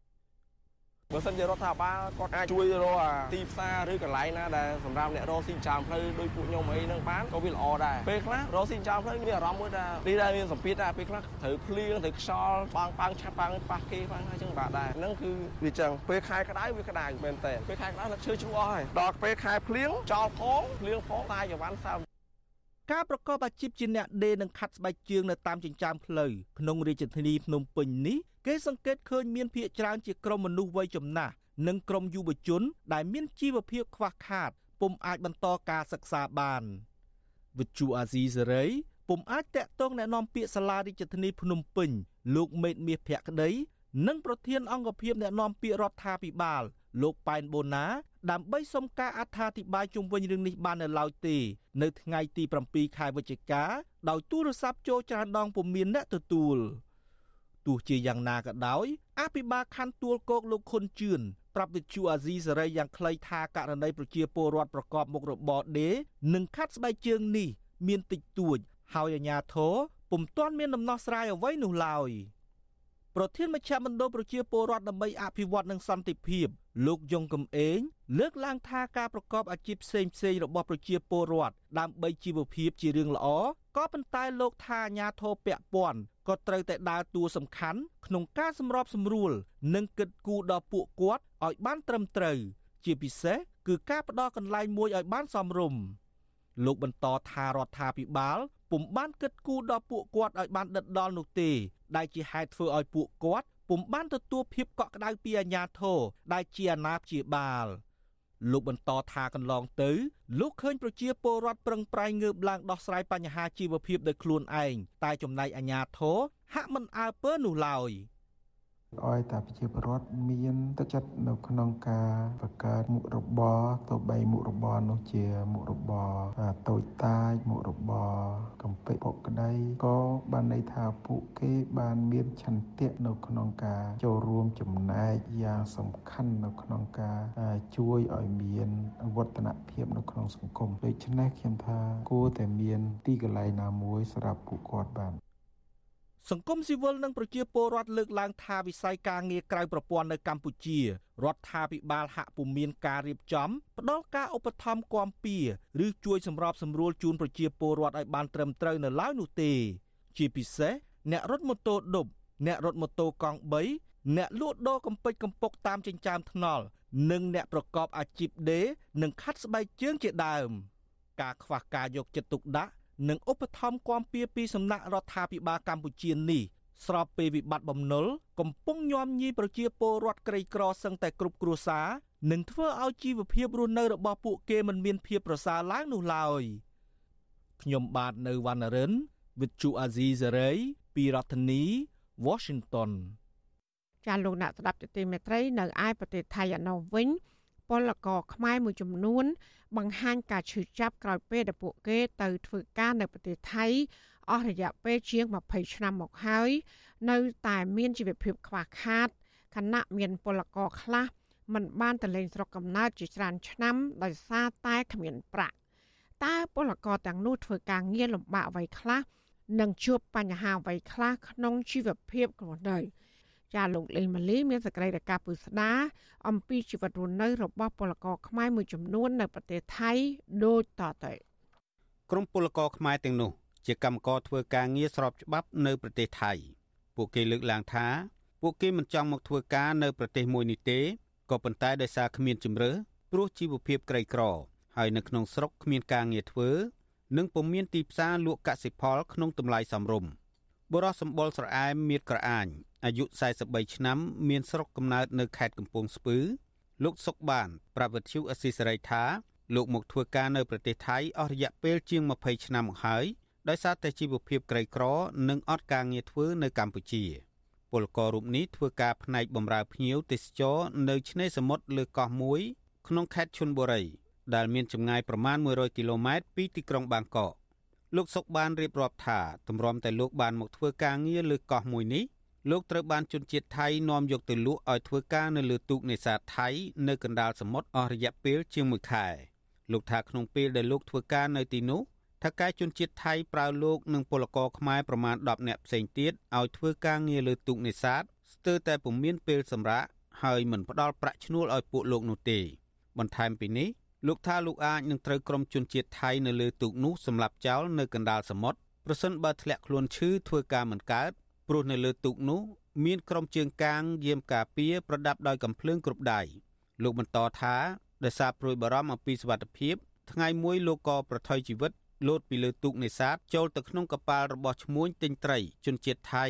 [SPEAKER 17] បើសិនជារដ្ឋាភិបាលគាត់អាចជួយរកអាទីផ្សារឬកន្លែងណាដែលសម្រាប់អ្នករកស៊ីចាំផ្លូវដោយពួកខ្ញុំអីហ្នឹងបានក៏វាល្អដែរពេលខ្លះរកស៊ីចាំផ្លូវមានអារម្មណ៍មួយថានេះដែរមានសម្ពាធដែរពេលខ្លះត្រូវភ្លៀងត្រូវខ្យល់បាំងបាំងឆាប់បាំងប៉ះគេបាំងហើយចឹងបាទដែរហ្នឹងគឺវាចឹងពេលខែក្តៅវាក្តៅមែនតើពេលខែក្តៅនឹកឈើជ្រុះអស់ហើយដល់ពេលខែភ្លៀងចោលផងភ្លៀងផងតែចង្វាន់សើ
[SPEAKER 16] ការប្រកបអាជីពជាអ្នកដេរនិងខាត់ស្បែកជើងនៅតាមចិញ្ចើមផ្លូវក្នុងរាជធានីភ្នំពេញនេះ គេសង្កេតឃើញមានភាគច្រើនជាក្រុមមនុស្សវ័យចំណាស់និងក្រុមយុវជនដែលមានជីវភាពខ្វះខាតពុំអាចបន្តការសិក្សាបានវិទ្យុអាស៊ីសេរីពុំអាចតាក់ទងแนะនាំពាក្យសាលារាជធានីភ្នំពេញលោកមេតមាសភក្តីនិងប្រធានអង្គភិបអ្នកណែនាំពាក្យរដ្ឋាភិបាលលោកប៉ែនបូណាដើម្បីសុំការអត្ថាធិប្បាយជុំវិញរឿងនេះបាននៅឡើយទេនៅថ្ងៃទី7ខែវិច្ឆិកាដោយទូរស័ព្ទចូលច្រើនដងពុំមានអ្នកទទួល ទោះជាយ៉ាងណាក៏ដោយអភិបាលខណ្ឌទួលគោកលោកខុនជឿនប្រាប់វិទ្យុអាស៊ីសេរីយ៉ាងខ្លីថាករណីប្រជាពលរដ្ឋប្រកបមុខរបរដេរនិងខាត់ស្បែកជើងនេះ មានតិចតួច ហើយអាជ្ញាធរពុំទាន់មានដំណោះស្រាយអ្វីនោះឡើយ ប្រធានមជ្ឈមណ្ឌលប្រជាពលរដ្ឋដើម្បីអភិវឌ្ឍនិងសន្តិភាពលោកយងកំឯងលើកឡើងថាការប្រកបអាជីពផ្សេងផ្សេងរបស់ប្រជាពលរដ្ឋដើម្បីជីវភាពជារឿងល្អក៏ប៉ុន្តែលោកថាអាញាធរពពាន់ក៏ត្រូវតែដើរតួសំខាន់ក្នុងការសម្របសម្រួល និងគិតគូរដល់ពួកគាត់ឲ្យបានត្រឹមត្រូវ ជាពិសេសគឺការផ្ដល់កន្លែងមួយឲ្យបានសមរម្យលោកបន្តថារដ្ឋាភិបាល ពុំបានគិតគូរដល់ពួកគាត់ឲ្យបានដិតដល់នោះទេ ដែលជាហេតុធ្វើឲ្យពួកគាត់ពុំបានទទួលភាពកក់ក្ដៅពីអាជ្ញាធរដែលជាអាណាព្យាបាលលោកបន្តថាកន្លងទៅលោកឃើញប្រជាពលរដ្ឋប្រឹងប្រែងងើបឡើងដោះស្រាយបញ្ហាជីវភាពដោយខ្លួនឯងតែចំណែកអាជ្ញាធរហាក់មិនអើពើនោះឡើយ។
[SPEAKER 18] ឲ្យតែប្រជាពលរដ្ឋមានទឹកចិត្តនៅក្នុងការបង្កើតមុខរបរទៅបីមុខរបរនោះជាមុខរបរតូចតាចមុខរបរកំពេចពុកក្តីក៏បានន័យថាពួកគេបានមានឆន្ទៈនៅក្នុងការចូលរួមចំណែកយ៉ាងសំខាន់នៅក្នុងការជួយឲ្យមានវឌ្ឍនភាពនៅក្នុងសង្គមដូច្នេះខ្ញុំថាគួរតែមានទីកន្លែងណាមួយសម្រាប់ពួកគាត់បាន
[SPEAKER 16] សង្គមស៊ីវិលនិងប្រជាពលរដ្ឋលើកឡើងថាវិស័យការងារក្រៅប្រព័ន្ធនៅកម្ពុជារដ្ឋាភិបាលហាក់ពុំមានការរៀបចំផ្ដល់ការឧបត្ថម្ភគាំពៀឬជួយសម្របសម្រួលជូនប្រជាពលរដ្ឋឲ្យបានត្រឹមត្រូវនៅឡើយនោះទេ ជាពិសេសអ្នករត់ម៉ូតូឌុបអ្នករត់ម៉ូតូកង់3អ្នកលក់ដូរកំពេចកំពុកតាមចិញ្ចើមថ្នល់និងអ្នកប្រកបអាជីពដេរនិងខាត់ស្បែកជើងជាដើម ការខ្វះការយកចិត្តទុកដាក់ និងឧបត្ថម្ភគាំពៀពីសំណាក់រដ្ឋាភិបាលកម្ពុជានេះស្របពេលវិបត្តិបំណុលកំពុងញោមញីប្រជាពលរដ្ឋក្រីក្រសឹងតែគ្រប់គ្រួសារនឹងធ្វើឲ្យជីវភាពរស់នៅរបស់ពួកគេមិនមានភាពប្រសើរឡើងនោះឡើយខ្ញុំបាទនៅវណ្ណរិន with Chu Azizi Saray ពីរដ្ឋធានី Washington
[SPEAKER 4] ចាលោកអ្នកស្ដាប់ទទីមេត្រីនៅឯប្រទេសថៃឯណោះវិញ ពលករខ្មែរមួយចំនួន បង្ហាញការឈឺចាប់ក្រោយពេលដែលពួកគេទៅធ្វើការនៅប្រទេសថៃអស់រយៈពេលជាង20ឆ្នាំមកហើយ នៅតែមានជីវភាពខ្វះខាតខណៈមានពលករខ្លះមិនបានទៅលេងស្រុកកំណើតជាច្រើនឆ្នាំដោយសារតែគ្មានប្រាក់តើពលករទាំងនោះធ្វើការងារលំបាកអ្វីខ្លះនិងជួបបញ្ហាអ្វីខ្លះក្នុងជីវភាពរបស់នៅ ចាលោកលេងម៉ាលីមានសក្តិភាពពុស្ដាអំពីជីវិតរស់នៅរបស់ពលករខ្មែរមួយចំនួននៅប្រទេសថៃដូចតទៅ
[SPEAKER 19] ក្រុមពលករខ្មែរទាំងនោះ ជាកម្មករធ្វើការងារស្របច្បាប់នៅប្រទេសថៃ ពួកគេលើកឡើងថា ពួកគេមិនចង់មកធ្វើការនៅប្រទេសមួយនេះទេក៏ប៉ុន្តែដោយសារគ្មានជំរឿព្រោះជីវភាពក្រីក្រ ហើយនៅក្នុងស្រុកគ្មានការងារធ្វើ និងពុំមានទីផ្សារលក់កសិផលក្នុងតម្លៃសមរម្យ បុរសសម្បុរស្រអែមមៀតក្រអាញអាយុ43ឆ្នាំ មានស្រុកកំណើតនៅខេត្តកំពង់ស្ពឺ លោកសុកបាន ប្រវត្តិជូអស៊ីសេរីថាលោកមកធ្វើការនៅប្រទេសថៃអស់រយៈពេលជាង20ឆ្នាំមកហើយដោយសារតែជីវភាពក្រីក្រ និងអត់ការងារធ្វើនៅកម្ពុជាពលកររូបនេះធ្វើការផ្នែកបម្រើភ្ញៀវទេសចរនៅឆ្នេរសមុទ្រលើកោះមួយ ក្នុងខេត្តឈុនបុរីដែលមានចម្ងាយប្រមាណ100គីឡូម៉ែត្រពីទីក្រុងបាងកក លោកសុកបានរៀបរាប់ថាទម្រាំតែលោកបានមកធ្វើការងារលើកោះមួយនេះលោកត្រូវបានជនជាតិថៃនាំយកទៅលក់ឲ្យធ្វើការនៅលើទូកនេសាទថៃនៅកណ្ដាលសមុទ្រអស់រយៈពេលជាង1ខែលោកថាក្នុងពេលដែលលោកធ្វើការនៅទីនោះថៅកែជនជាតិថៃប្រើលោកនិងពលករខ្មែរប្រមាណ10នាក់ផ្សេងទៀតឲ្យធ្វើការងារលើទូកនេសាទស្ទើរតែពុំមានពេលសម្រាកហើយមិនផ្ដល់ប្រាក់ឈ្នួលឲ្យពួកលោកនោះទេបន្ថែមពីនេះ លោកថាលោកអាចនឹងត្រូវក្រុមជនជាតិថៃនៅលើទូកនោះសម្លាប់ចោលនៅកណ្ដាលសមុទ្រប្រសិនបើធ្លាក់ខ្លួនឈឺធ្វើការមិនកើតព្រោះនៅលើទូកនោះមានក្រុមជើងកាងយាមការពារប្រដាប់ដោយកំភ្លើងគ្រប់ដៃលោកបន្តថាដោយសារព្រួយបារម្ភអំពីសុវត្ថិភាពថ្ងៃមួយលោកក៏ប្រថុយជីវិតលោតពីលើទូកនេសាទចូលទៅក្នុងកប៉ាល់របស់ឈ្មួញទិញត្រីជនជាតិថៃ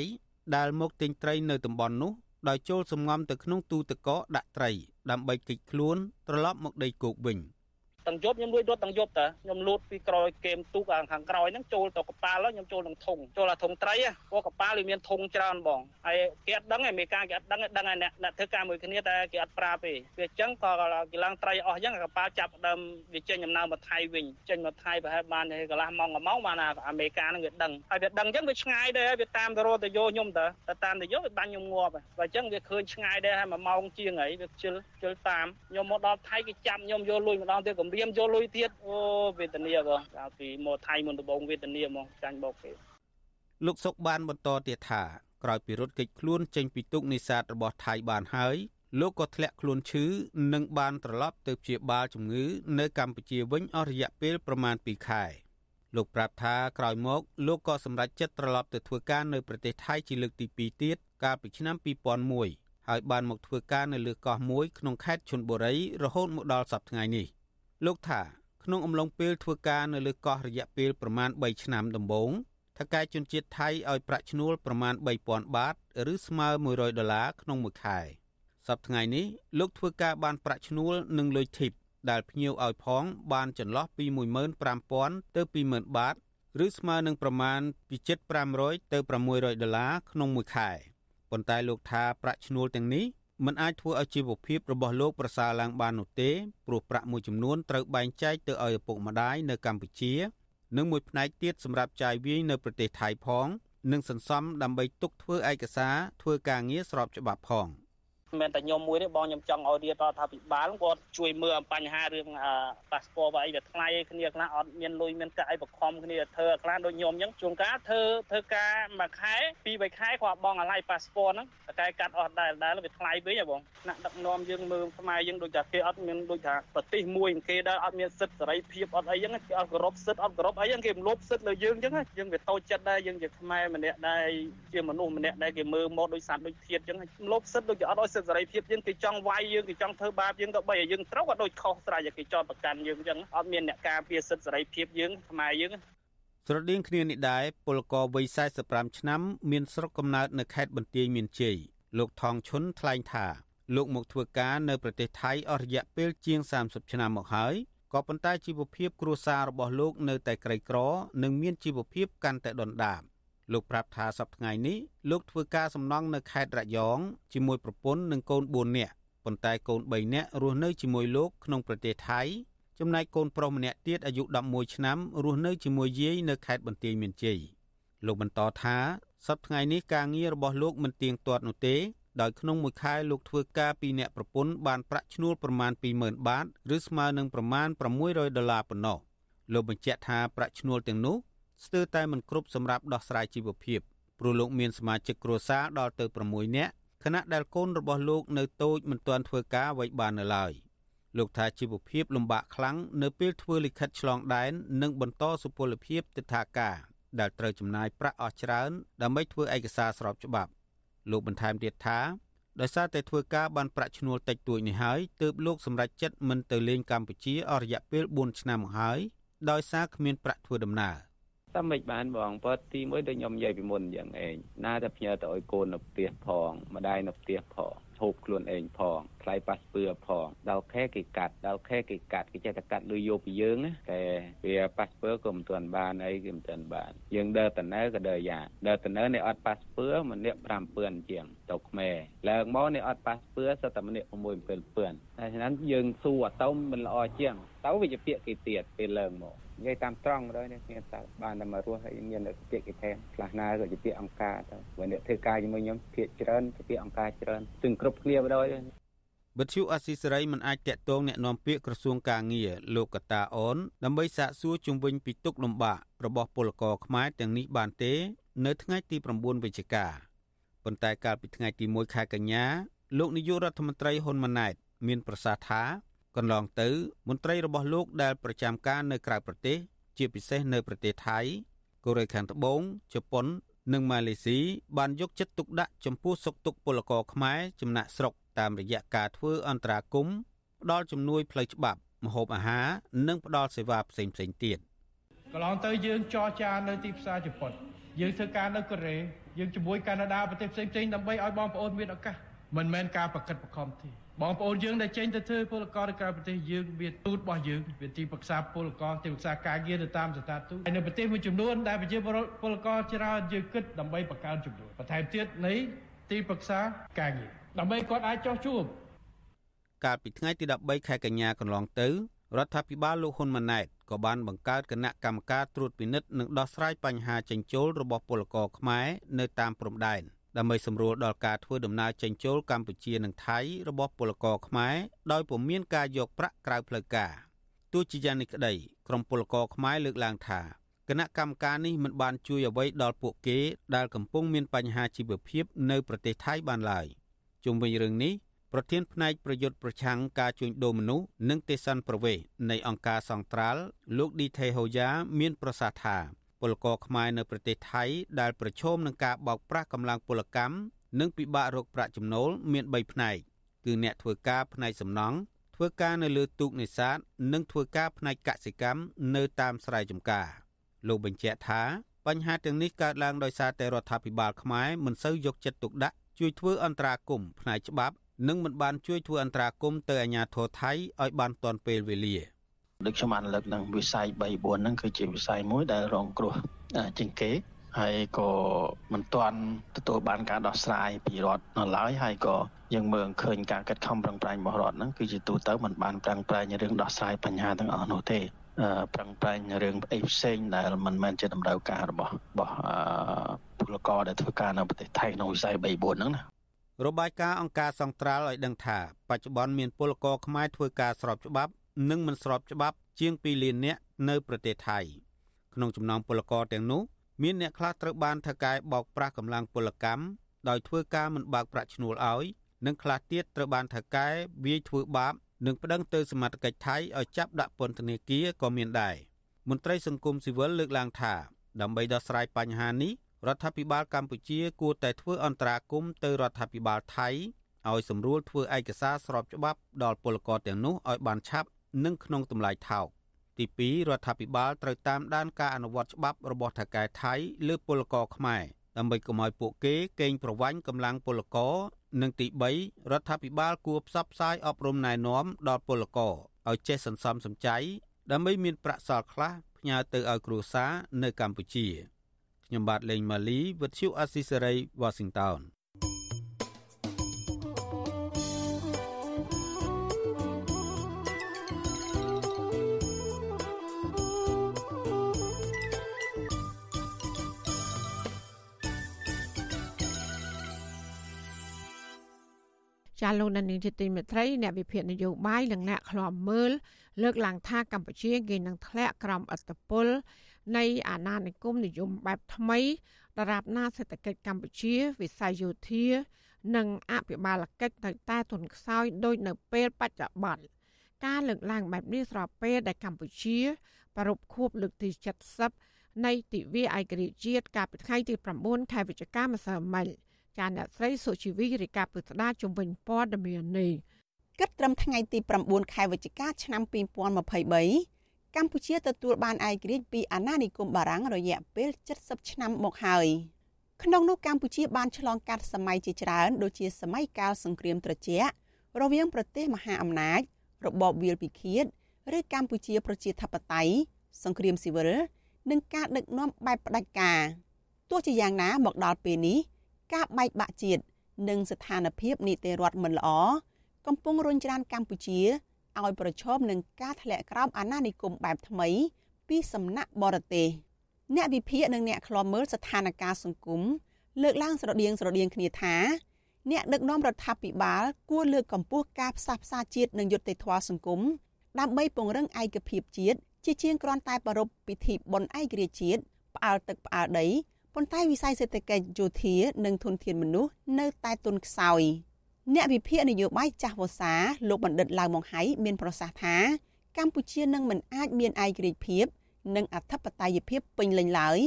[SPEAKER 19] ដែលមកទិញត្រីនៅតំបន់នោះដោយចូលសំងំទៅក្នុងទូទឹកកកដាក់ត្រីដើម្បីគេចខ្លួនត្រឡប់មកដីគោកវិញ។
[SPEAKER 20] ទាំងយប់ខ្ញុំលួចរត់ទាំងយប់តាខ្ញុំលូតពីក្រោយគែមទូកខាងក្រោយហ្នឹងចូលទៅកប៉ាល់ខ្ញុំចូលនឹងធុងចូលអាធុងត្រីព្រោះកប៉ាល់វាមានធុងច្រើនបងហើយគេអត់ដឹងឯមេការគេអត់ដឹងដឹងឯអ្នកអ្នកធ្វើការមួយគ្នាតែគេអត់ប្រាប់ទេវាអញ្ចឹងក៏គេឡើងត្រីអស់អញ្ចឹងកប៉ាល់ចាប់ដើមវាចេញដំណើរមកថៃវិញចេញមកថៃប្រហែលបានកន្លះម៉ោងមួយម៉ោងបានអាមេការហ្នឹងវាដឹងហើយវាដឹងអញ្ចឹងវាឆ្ងាយដែរវាតាមទៅរកទៅយកខ្ញុំទៅតែតាមទៅយកវាបាញ់ខ្ញុំងាប់ហើយអញ្ចឹងវាឃើញឆ្ងាយដែរហើយមួយម៉ោងជាងហើយវាជិលជិលតាមខ្ញុំមកដល់ថៃគេចាប់ខ្ញុំយកលុយម្ដងទៀតគម្រាមយកលុយទៀតអូវេទនាបងកាលពីមកថៃមុនដំបូងវេទនាហ្មងចាញ់បោកគេ
[SPEAKER 19] លោកសុកបានបន្តទៀតថាក្រោយពីរត់គេចខ្លួនចេញពីទូកនេសាទរបស់ថៃបានហើយលោកក៏ធ្លាក់ខ្លួនឈឺនិងបានត្រឡប់ទៅព្យាបាលជំងឺនៅកម្ពុជាវិញអស់រយៈពេលប្រមាណ2ខែលោកប្រាប់ថាក្រោយមកលោកក៏សម្រេចចិត្តត្រឡប់ទៅធ្វើការនៅប្រទេសថៃជាលើកទី2ទៀតកាលពីឆ្នាំ2001ហើយបានមកធ្វើការនៅលើកោះមួយក្នុងខេត្តឈុនបុរីរហូតមកដល់សប្តាហ៍ថ្ងៃនេះ។ លោកថាក្នុងអំឡុងពេលធ្វើការនៅលើកោះរយៈពេលប្រមាណ3ឆ្នាំដំបូងថៅកែជនជាតិថៃឲ្យប្រាក់ឈ្នួលប្រមាណ3000បាតឬស្មើ100ដុល្លារក្នុងមួយខែសប្តាហ៍ថ្ងៃនេះលោកធ្វើការបានប្រាក់ឈ្នួលនិងលុយធីបដែលភ្ញៀវឲ្យផង បានចន្លោះពី15000ទៅ20000បាតឬស្មើនឹងប្រមាណពី7500ទៅ600ដុល្លារក្នុងមួយខែប៉ុន្តែលោកថាប្រាក់ឈ្នួលទាំងនេះ មិនអាចធ្វើឲ្យជីវភាពរបស់លោកប្រសើរឡើងបាននោះទេព្រោះប្រាក់មួយចំនួនត្រូវបែងចែកទៅឲ្យឪពុកម្ដាយនៅកម្ពុជា និងមួយផ្នែកទៀតសម្រាប់ចាយវាយនៅប្រទេសថៃផង និងសន្សំដើម្បីទុកធ្វើឯកសារធ្វើការងារស្របច្បាប់ផង
[SPEAKER 20] មិនតែខ្ញុំមួយទេបងខ្ញុំចង់ឲ្យរាជរដ្ឋាភិបាលគាត់ជួយមើលអំបញ្ហារឿងប៉ាសពតអីវាថ្លៃគ្នាខ្លះអត់មានលុយមានកាក់អីបខំគ្នាធ្វើខ្លះដូចខ្ញុំអញ្ចឹងជួនកាលធ្វើធ្វើការមួយខែពីរបីខែគាត់បងអាឡ័យប៉ាសពតហ្នឹងតែកែកាត់អស់ដែរដែរវាថ្លៃវិញហ៎បងណាក់ដឹកនាំយើងមើលខ្មែរយើងដូចថាគេអត់មានដូចថាប្រទេសមួយគេដែរអត់មានសិទ្ធិសេរីភាពអត់អីហ្នឹងគេអត់គោរពសិទ្ធិអត់គោរពអីហ្នឹងគេរំលោភសិទ្ធិលើយើងអញ្ចឹងយើងវាតូចចិត្តដែរយើងជាខ្មែរម្នាក់ដែរជាមនុស្សម្នាក់ដែរគេមើលមកដូចសត្វដូចធាតអញ្ចឹងរំលោភសិទ្ធិដូចជាអត់ឲ្យសិទ្ធិសេរីភាពយើងគេចង់វាយយើងគេចង់ធ្វើបាបយើងក៏បីឲ្យយើងត្រូវក៏ដូចខុសស្រេចឲ្យគេចោទប្រកាន់យើងអញ្ចឹងអត់មានអ្នកការពារសិទ្ធិសេរីភាពយើងខ្មែរយើង
[SPEAKER 19] ស្រដៀងគ្នានេះដែរពលករវ័យ45ឆ្នាំ មានស្រុកកំណើតនៅខេត្តបន្ទាយមានជ័យលោកថងឈុនថ្លែងថាលោកមកធ្វើការនៅប្រទេសថៃអស់រយៈពេលជាង30ឆ្នាំមកហើយក៏ប៉ុន្តែជីវភាពគ្រួសាររបស់លោកនៅតែក្រីក្រ និងមានជីវភាពកាន់តែដុនដាប លោកប្រាប់ថាសប្តាហ៍នេះលោកធ្វើការសំណង់នៅខេត្តរយងជាមួយប្រពន្ធនិងកូន4នាក់ប៉ុន្តែកូន3នាក់រស់នៅជាមួយលោកក្នុងប្រទេសថៃចំណែកកូនប្រុសម្នាក់ទៀតអាយុ11ឆ្នាំរស់នៅជាមួយយាយនៅខេត្តបន្ទាយមានជ័យលោកបន្តថាសប្តាហ៍នេះការងាររបស់លោកមិនទៀងទាត់នោះទេដោយក្នុងមួយខែលោកធ្វើការពីអ្នកប្រពន្ធបានប្រាក់ឈ្នួលប្រមាណ20,000បាតឬស្មើនឹងប្រមាណ600ដុល្លារប៉ុណ្ណោះលោកបញ្ជាក់ថាប្រាក់ឈ្នួលទាំងនោះ ស្ទើរតែមិនគ្រប់សម្រាប់ដោះស្រាយជីវភាពព្រោះលោកមានសមាជិកគ្រួសារដល់ទៅ6នាក់ខណៈដែលកូនរបស់លោកនៅតូចមិនទាន់ធ្វើការអ្វីបាននៅឡើយលោកថាជីវភាពលំបាកខ្លាំងនៅពេលធ្វើលិខិតឆ្លងដែននិងបន្តសុពលភាពទិដ្ឋាការដែលត្រូវចំណាយប្រាក់អស់ច្រើនដើម្បីធ្វើឯកសារស្របច្បាប់លោកបន្ថែមទៀតថាដោយសារតែធ្វើការបានប្រាក់ឈ្នួលតិចតួចនេះហើយទើបលោកសម្រេចចិត្តមិនទៅលេងកម្ពុជាអស់រយៈពេល4ឆ្នាំមកហើយដោយសារគ្មានប្រាក់ធ្វើដំណើរ
[SPEAKER 21] តែមិនបានបងបើទីមួយដូចខ្ញុំនិយាយពីមុនយ៉ាងឯងណាតែផ្ញើទៅឲ្យកូននៅផ្ទះផងម្ដាយនៅផ្ទះផងហូបខ្លួនឯងផងថ្លៃប៉ាសពឿផងដល់ខែគេកាត់ដល់ខែគេកាត់គេចេះតែកាត់លុយយកពីយើងណាតែវាប៉ាសពឿក៏មិនទាន់បានអីគេមិនទាន់បានយើងដើរតនៅក៏ដើរយ៉ាដើរតនៅនេះអត់ប៉ាសពឿម្នាក់5ពឿនជាងទៅខ្មែរឡើងមកនេះអត់ប៉ាសពឿសតែម្នាក់6 7ពឿនតែฉะนั้นយើងសួរអត់ទៅមិនល្អជាងទៅវាជាពាក្យគេទៀតពេលឡើងមក និយាយតាមត្រង់ទៅនេះគ្នាតើបានតែមករស់ហើយមានពាក្យគេថែមខ្លះណាក៏ជាពាក្យអង្គការទៅបើអ្នកធ្វើការជាមួយខ្ញុំភាកច្រើនជាពាក្យអង្គការច្រើនទាំងគ្រប់គ្នាបដ ாய்
[SPEAKER 19] វិទ្យុអស៊ីសេរីមិនអាចតាក់ទងแนะនាំពាក្យក្រសួងកាងារលោកកតាអូនដើម្បីសាកសួរជំវិញពីទុកលំបាករបស់ពលករខ្មែរទាំងនេះបានទេ នៅថ្ងៃទី9វិច្ឆិកាប៉ុន្តែកាលពីថ្ងៃទី1ខែកញ្ញាលោកនាយករដ្ឋមន្ត្រីហ៊ុនម៉ាណែតមានប្រសាសន៍ថា កន្លងទៅ មន្ត្រីរបស់លោកដែលប្រចាំការនៅក្រៅប្រទេស ជាពិសេសនៅប្រទេសថៃកូរ៉េខាងត្បូងជប៉ុន និងម៉ាឡេស៊ីបានយកចិត្តទុកដាក់ចំពោះសុខទុក្ខពលករខ្មែរចំណាក់ស្រុកតាមរយៈការធ្វើអន្តរាគមន៍ផ្ដល់ជំនួយផ្លូវច្បាប់ម្ហូបអាហារនិងផ្ដល់សេវាផ្សេងៗទៀត
[SPEAKER 22] កន្លងទៅយើងចរចានៅទីផ្សារជប៉ុនយើងធ្វើការនៅកូរ៉េយើងជាមួយកាណាដាប្រទេសផ្សេងៗដើម្បីឲ្យបងប្អូនមានឱកាសមិនមែនការប្រកិតប្រខំទេ បងប្អូនយើងដែលចេញទៅធ្វើពលករនៅក្រៅប្រទេសយើងមានទូតរបស់យើងវាទីប្រឹក្សាពលករទីប្រឹក្សាការងារទៅតាមស្ថានទូតហើយនៅប្រទេសមួយចំនួនដែលប្រជាពលករច្រើនយើងគិតដើម្បីបង្កើនចំនួនបន្ថែមទៀតនៃទីប្រឹក្សាការងារដើម្បីគាត់អាចចោះជួប
[SPEAKER 19] កាលពីថ្ងៃទី13ខែកញ្ញាកន្លងទៅរដ្ឋាភិបាលលោកហ៊ុនម៉ាណែតក៏បានបង្កើតគណៈកម្មការត្រួតពិនិត្យនិងដោះស្រាយបញ្ហាចិញ្ចោលរបស់ពលករខ្មែរនៅតាមព្រំដែន ដើម្បីសម្រួលដល់ការធ្វើដំណើរចេញចូលកម្ពុជានិងថៃរបស់ពលករខ្មែរដោយពុំមានការយកប្រាក់ក្រៅផ្លូវការទោះជាយ៉ាងនេះក្តីក្រមពលករខ្មែរលើកឡើងថាគណៈកម្មការនេះមិនបានជួយអ្វីដល់ពួកគេដែលកំពុងមានបញ្ហាជីវភាពនៅប្រទេសថៃបានឡើយជុំវិញរឿងនេះប្រធានផ្នែកប្រយុទ្ធប្រឆាំងការជួញដូរមនុស្សនិងទេសន្តប្រវេសនៃអង្គការសង្ត្រាល់លោកឌីថេហូយ៉ាមានប្រសាសន៍ថា ពលករខ្មែរនៅប្រទេសថៃដែលប្រឈមនឹងការបោកប្រាស់កម្លាំងពលកម្មនិងពិបាករកប្រាក់ចំណូលមាន3ផ្នែកគឺអ្នកធ្វើការផ្នែកសំណង់ធ្វើការនៅលើទូកនេសាទនិងធ្វើការផ្នែកកសិកម្មនៅតាមស្រែចម្ការលោកបញ្ជាក់ថាបញ្ហាទាំងនេះកើតឡើងដោយសារតែរដ្ឋាភិបាលខ្មែរមិនសូវយកចិត្តទុកដាក់ជួយធ្វើអន្តរាគមន៍ផ្នែកច្បាប់និងមិនបានជួយធ្វើអន្តរាគមន៍ទៅអាជ្ញាធរថៃឲ្យបានទាន់ពេលវេលា
[SPEAKER 23] ដូចខ្ញុំបានលើកនឹងវិស័យ3 4ហ្នឹងគឺជាវិស័យមួយដែលរងគ្រោះជាងគេហើយក៏មិនទាន់ទទួលបានការដោះស្រាយពីរដ្ឋនៅឡើយហើយក៏យើងមើលឃើញការកាត់ខំប្រឹងប្រែងរបស់រដ្ឋហ្នឹងគឺជាទូទៅมันបានប្រឹងប្រែងរឿងដោះស្រាយបញ្ហាទាំងអស់នោះទេប្រឹងប្រែងរឿងអីផ្សេងដែលមិនមែនជាតម្រូវការរបស់របស់ពលករដែលធ្វើការនៅប្រទេសថៃក្នុងវិស័យ3 4ហ្នឹងណា
[SPEAKER 19] របាយការណ៍អង្គការសង្ត្រាល់ឲ្យដឹងថាបច្ចុប្បន្នមានពលករខ្មែរធ្វើការស្របច្បាប់ និងមិនស្របច្បាប់ជាង2លាននាក់នៅប្រទេសថៃក្នុងចំណោមពលករទាំងនោះមានអ្នកខ្លះត្រូវបានថៅកែបោកប្រាស់កម្លាំងពលកម្មដោយធ្វើការមិនបើកប្រាក់ឈ្នួលឲ្យនិងខ្លះទៀតត្រូវបានថៅកែវាយធ្វើបាបនិងប្តឹងទៅសមត្ថកិច្ចថៃឲ្យចាប់ដាក់ពន្ធនាគារក៏មានដែរមន្ត្រីសង្គមស៊ីវិលលើកឡើងថាដើម្បីដោះស្រាយបញ្ហានេះរដ្ឋាភិបាលកម្ពុជាគួរតែធ្វើអន្តរាគមន៍ទៅរដ្ឋាភិបាលថៃឲ្យសម្រួលធ្វើឯកសារស្របច្បាប់ដល់ពលករទាំងនោះឲ្យបានឆាប់ និងក្នុងតម្លៃថោកទី2រដ្ឋាភិបាលត្រូវតាមដានការអនុវត្តច្បាប់របស់ថៅកែថៃលើពលករខ្មែរដើម្បីកុំឲ្យពួកគេកេងប្រវ័ញ្ចកម្លាំងពលករនិងទី3រដ្ឋាភិបាលគួរផ្សព្វផ្សាយអប់រំណែនាំដល់ពលករឲ្យចេះសន្សំសំចៃដើម្បីមានប្រាក់សល់ខ្លះផ្ញើទៅឲ្យគ្រួសារនៅកម្ពុជាខ្ញុំបាទលេងម៉ាលីវិទ្យុអស៊ីសេរី Washington
[SPEAKER 4] ចាលោកនានីជាទីមេត្រីអ្នកវិភាគនយោបាយនិងអ្នកខ្លាំមើលលើកឡើងថាកម្ពុជាគេនឹងធ្លាក់ក្រោមអត្តពល នៃអាណានិគមនិយមបែបថ្មីដរាបណាសេដ្ឋកិច្ចកម្ពុជាវិស័យយោធា និងអភិបាលកិច្ចនៅតែទន់ខ្សោយដូចនៅពេលបច្ចុប្បន្នការលើកឡើងបែបនេះស្របពេលដែលកម្ពុជាប្រពខួបលើកទី70នៃទិវាឯករាជ្យជាតិកាលពីថ្ងៃទី9ខែវិច្ឆិកាម្សិលមិញ ចាអ្នកស្រីសុជីវីរាយការណ៍ពុស្ដាជំវិញព័ត៌មាននេះ
[SPEAKER 10] គិតត្រឹមថ្ងៃទី9ខែវិច្ឆិកាឆ្នាំ2023កម្ពុជាទទួលបានឯករាជ្យពីអាណានិគមបារាំងរយៈពេល70ឆ្នាំមកហើយក្នុងនោះកម្ពុជាបានឆ្លងកាត់សម័យជាច្រើនដូចជាសម័យកាលសង្គ្រាមត្រជាក់រវាងប្រទេសមហាអំណាច របបវាលពិឃាតឬកម្ពុជាប្រជាធិបតេយ្យសង្គ្រាមស៊ីវិលនិងការដឹកនាំបែបផ្ដាច់ការទោះជាយ៉ាងណាមកដល់ពេលនេះ ការបែកបាក់ជាតិនិងស្ថានភាពនីតិរដ្ឋមិនល្អកំពុងរុញច្រានកម្ពុជាឲ្យប្រឈមនឹងការធ្លាក់ក្រោមអាណានិគមបែបថ្មីពីសំណាក់បរទេសអ្នកវិភាគនិងអ្នកខ្លាំមើលស្ថានភាពសង្គមលើកឡើងស្រដៀងស្រដៀងគ្នាថាអ្នកដឹកនាំរដ្ឋាភិបាលគួរលើកកម្ពស់ការផ្សះផ្សាជាតិនិងយុត្តិធម៌សង្គមដើម្បីពង្រឹងឯកភាពជាតិជាជាងគ្រាន់តែប្រារព្ធពិធីបុណ្យឯករាជ្យជាតិផ្អើលទឹកផ្អើលដី ប៉ុន្តែវិស័យសេដ្ឋកិច្ចយោធានិងធនធានមនុស្សនៅតែទន់ខ្សោយអ្នកវិភាគនយោបាយចាស់វសា លោកបណ្ឌិតឡាវម៉ុងហៃមានប្រសាសន៍ថា កម្ពុជានឹងមិនអាចមានឯករាជ្យភាព និងអធិបតេយ្យភាពពេញលេញឡើយ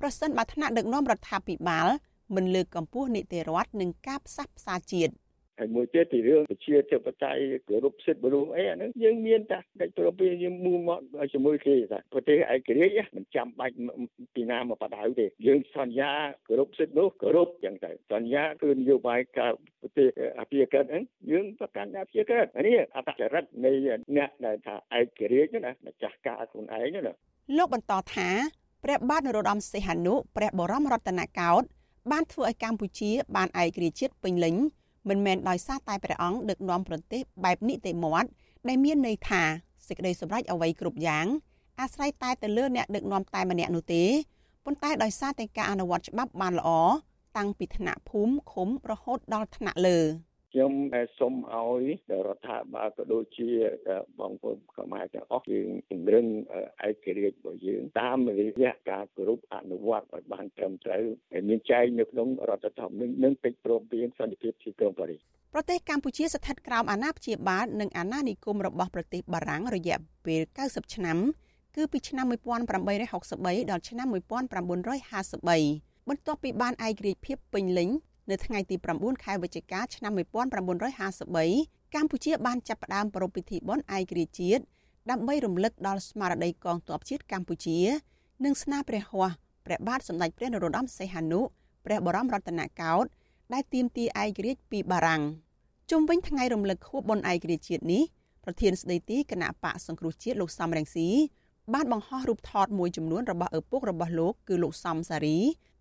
[SPEAKER 10] ប្រសិនបើថ្នាក់ដឹកនាំរដ្ឋាភិបាលមិនលើកកម្ពស់នីតិរដ្ឋនិងការផ្សះផ្សាជាតិ
[SPEAKER 24] ហើយមួយទៀតពីរឿងប្រជាធិបតេយ្យគោរពសិទ្ធិមនុស្សអីអាហ្នឹងយើងមានតែកិច្ចព្រមព្រៀងយើងមូលមកជាមួយគេថាប្រទេសឯករាជ្យមិនចាំបាច់ពីណាមកបដៅទេយើងសន្យាគោរពសិទ្ធិនោះគោរពយ៉ាងទៅសន្យាគឺនយោបាយការប្រទេសអភិជាក្រិតហ្នឹងយើងប្រកាន់អភិជាក្រិតនេះអត្តចរិតនៃអ្នកដែលថាឯករាជ្យណាម្ចាស់ការខ្លួនឯងណា
[SPEAKER 10] លោកបន្តថាព្រះបាទនរោត្តមសីហនុព្រះបរមរតនកោដ្ឋបានធ្វើឲ្យកម្ពុជាបានឯករាជ្យជាតិពេញលេញ មិនមែនដោយសារតែព្រះអង្គដឹកនាំប្រទេសបែបនីតិមាត់ដែលមានន័យថាសេចក្តីសម្រេចអ្វីគ្រប់យ៉ាងអាស្រ័យតែទៅលើអ្នកដឹកនាំតែម្នាក់នោះទេប៉ុន្តែដោយសារតែការអនុវត្តច្បាប់បានល្អតាំងពីថ្នាក់ភូមិឃុំរហូតដល់ថ្នាក់លើ។
[SPEAKER 24] ខ្ញុំសូមឲ្យរដ្ឋាភិបាលក៏ដូចជាបងប្អូនខ្មែរទាំងអស់យើងពង្រឹងឯករាជ្យរបស់យើងតាមរយៈការគោរពអនុវត្តឲ្យបានត្រឹមត្រូវហើយមានចែងនៅក្នុងរដ្ឋធម្មនុញ្ញនិងកិច្ចព្រមព្រៀងសន្តិភាពទីក្រុងប៉ារីស
[SPEAKER 10] ប្រទេសកម្ពុជាស្ថិតក្រោមអាណាព្យាបាលនិងអាណានិគមរបស់ប្រទេសបារាំងរយៈពេល90ឆ្នាំគឺពីឆ្នាំ1863ដល់ឆ្នាំ1953បន្ទាប់ពីបានឯករាជ្យភាពពេញលេញ នៅថ្ងៃទី9ខែវិច្ឆិកាឆ្នាំ1953កម្ពុជាបានចាប់ផ្ដើមប្រារព្ធពិធីបុណ្យឯករាជ្យជាតិដើម្បីរំលឹកដល់ស្មារតីកងទ័ពជាតិកម្ពុជា និងស្នាព្រះហស្ថព្រះបាទសម្ដេចព្រះនរោត្តមសីហនុព្រះបរមរតនកោដ្ឋដែលទាមទារឯករាជ្យពីបារាំងជុំវិញថ្ងៃរំលឹកខួបបុណ្យឯករាជ្យជាតិនេះប្រធានស្ដីទីគណៈបកសង្គ្រោះជាតិលោកសំរងស៊ីបានបង្ហោះរូបថតមួយចំនួនរបស់ឪពុករបស់លោកគឺលោកសំសារី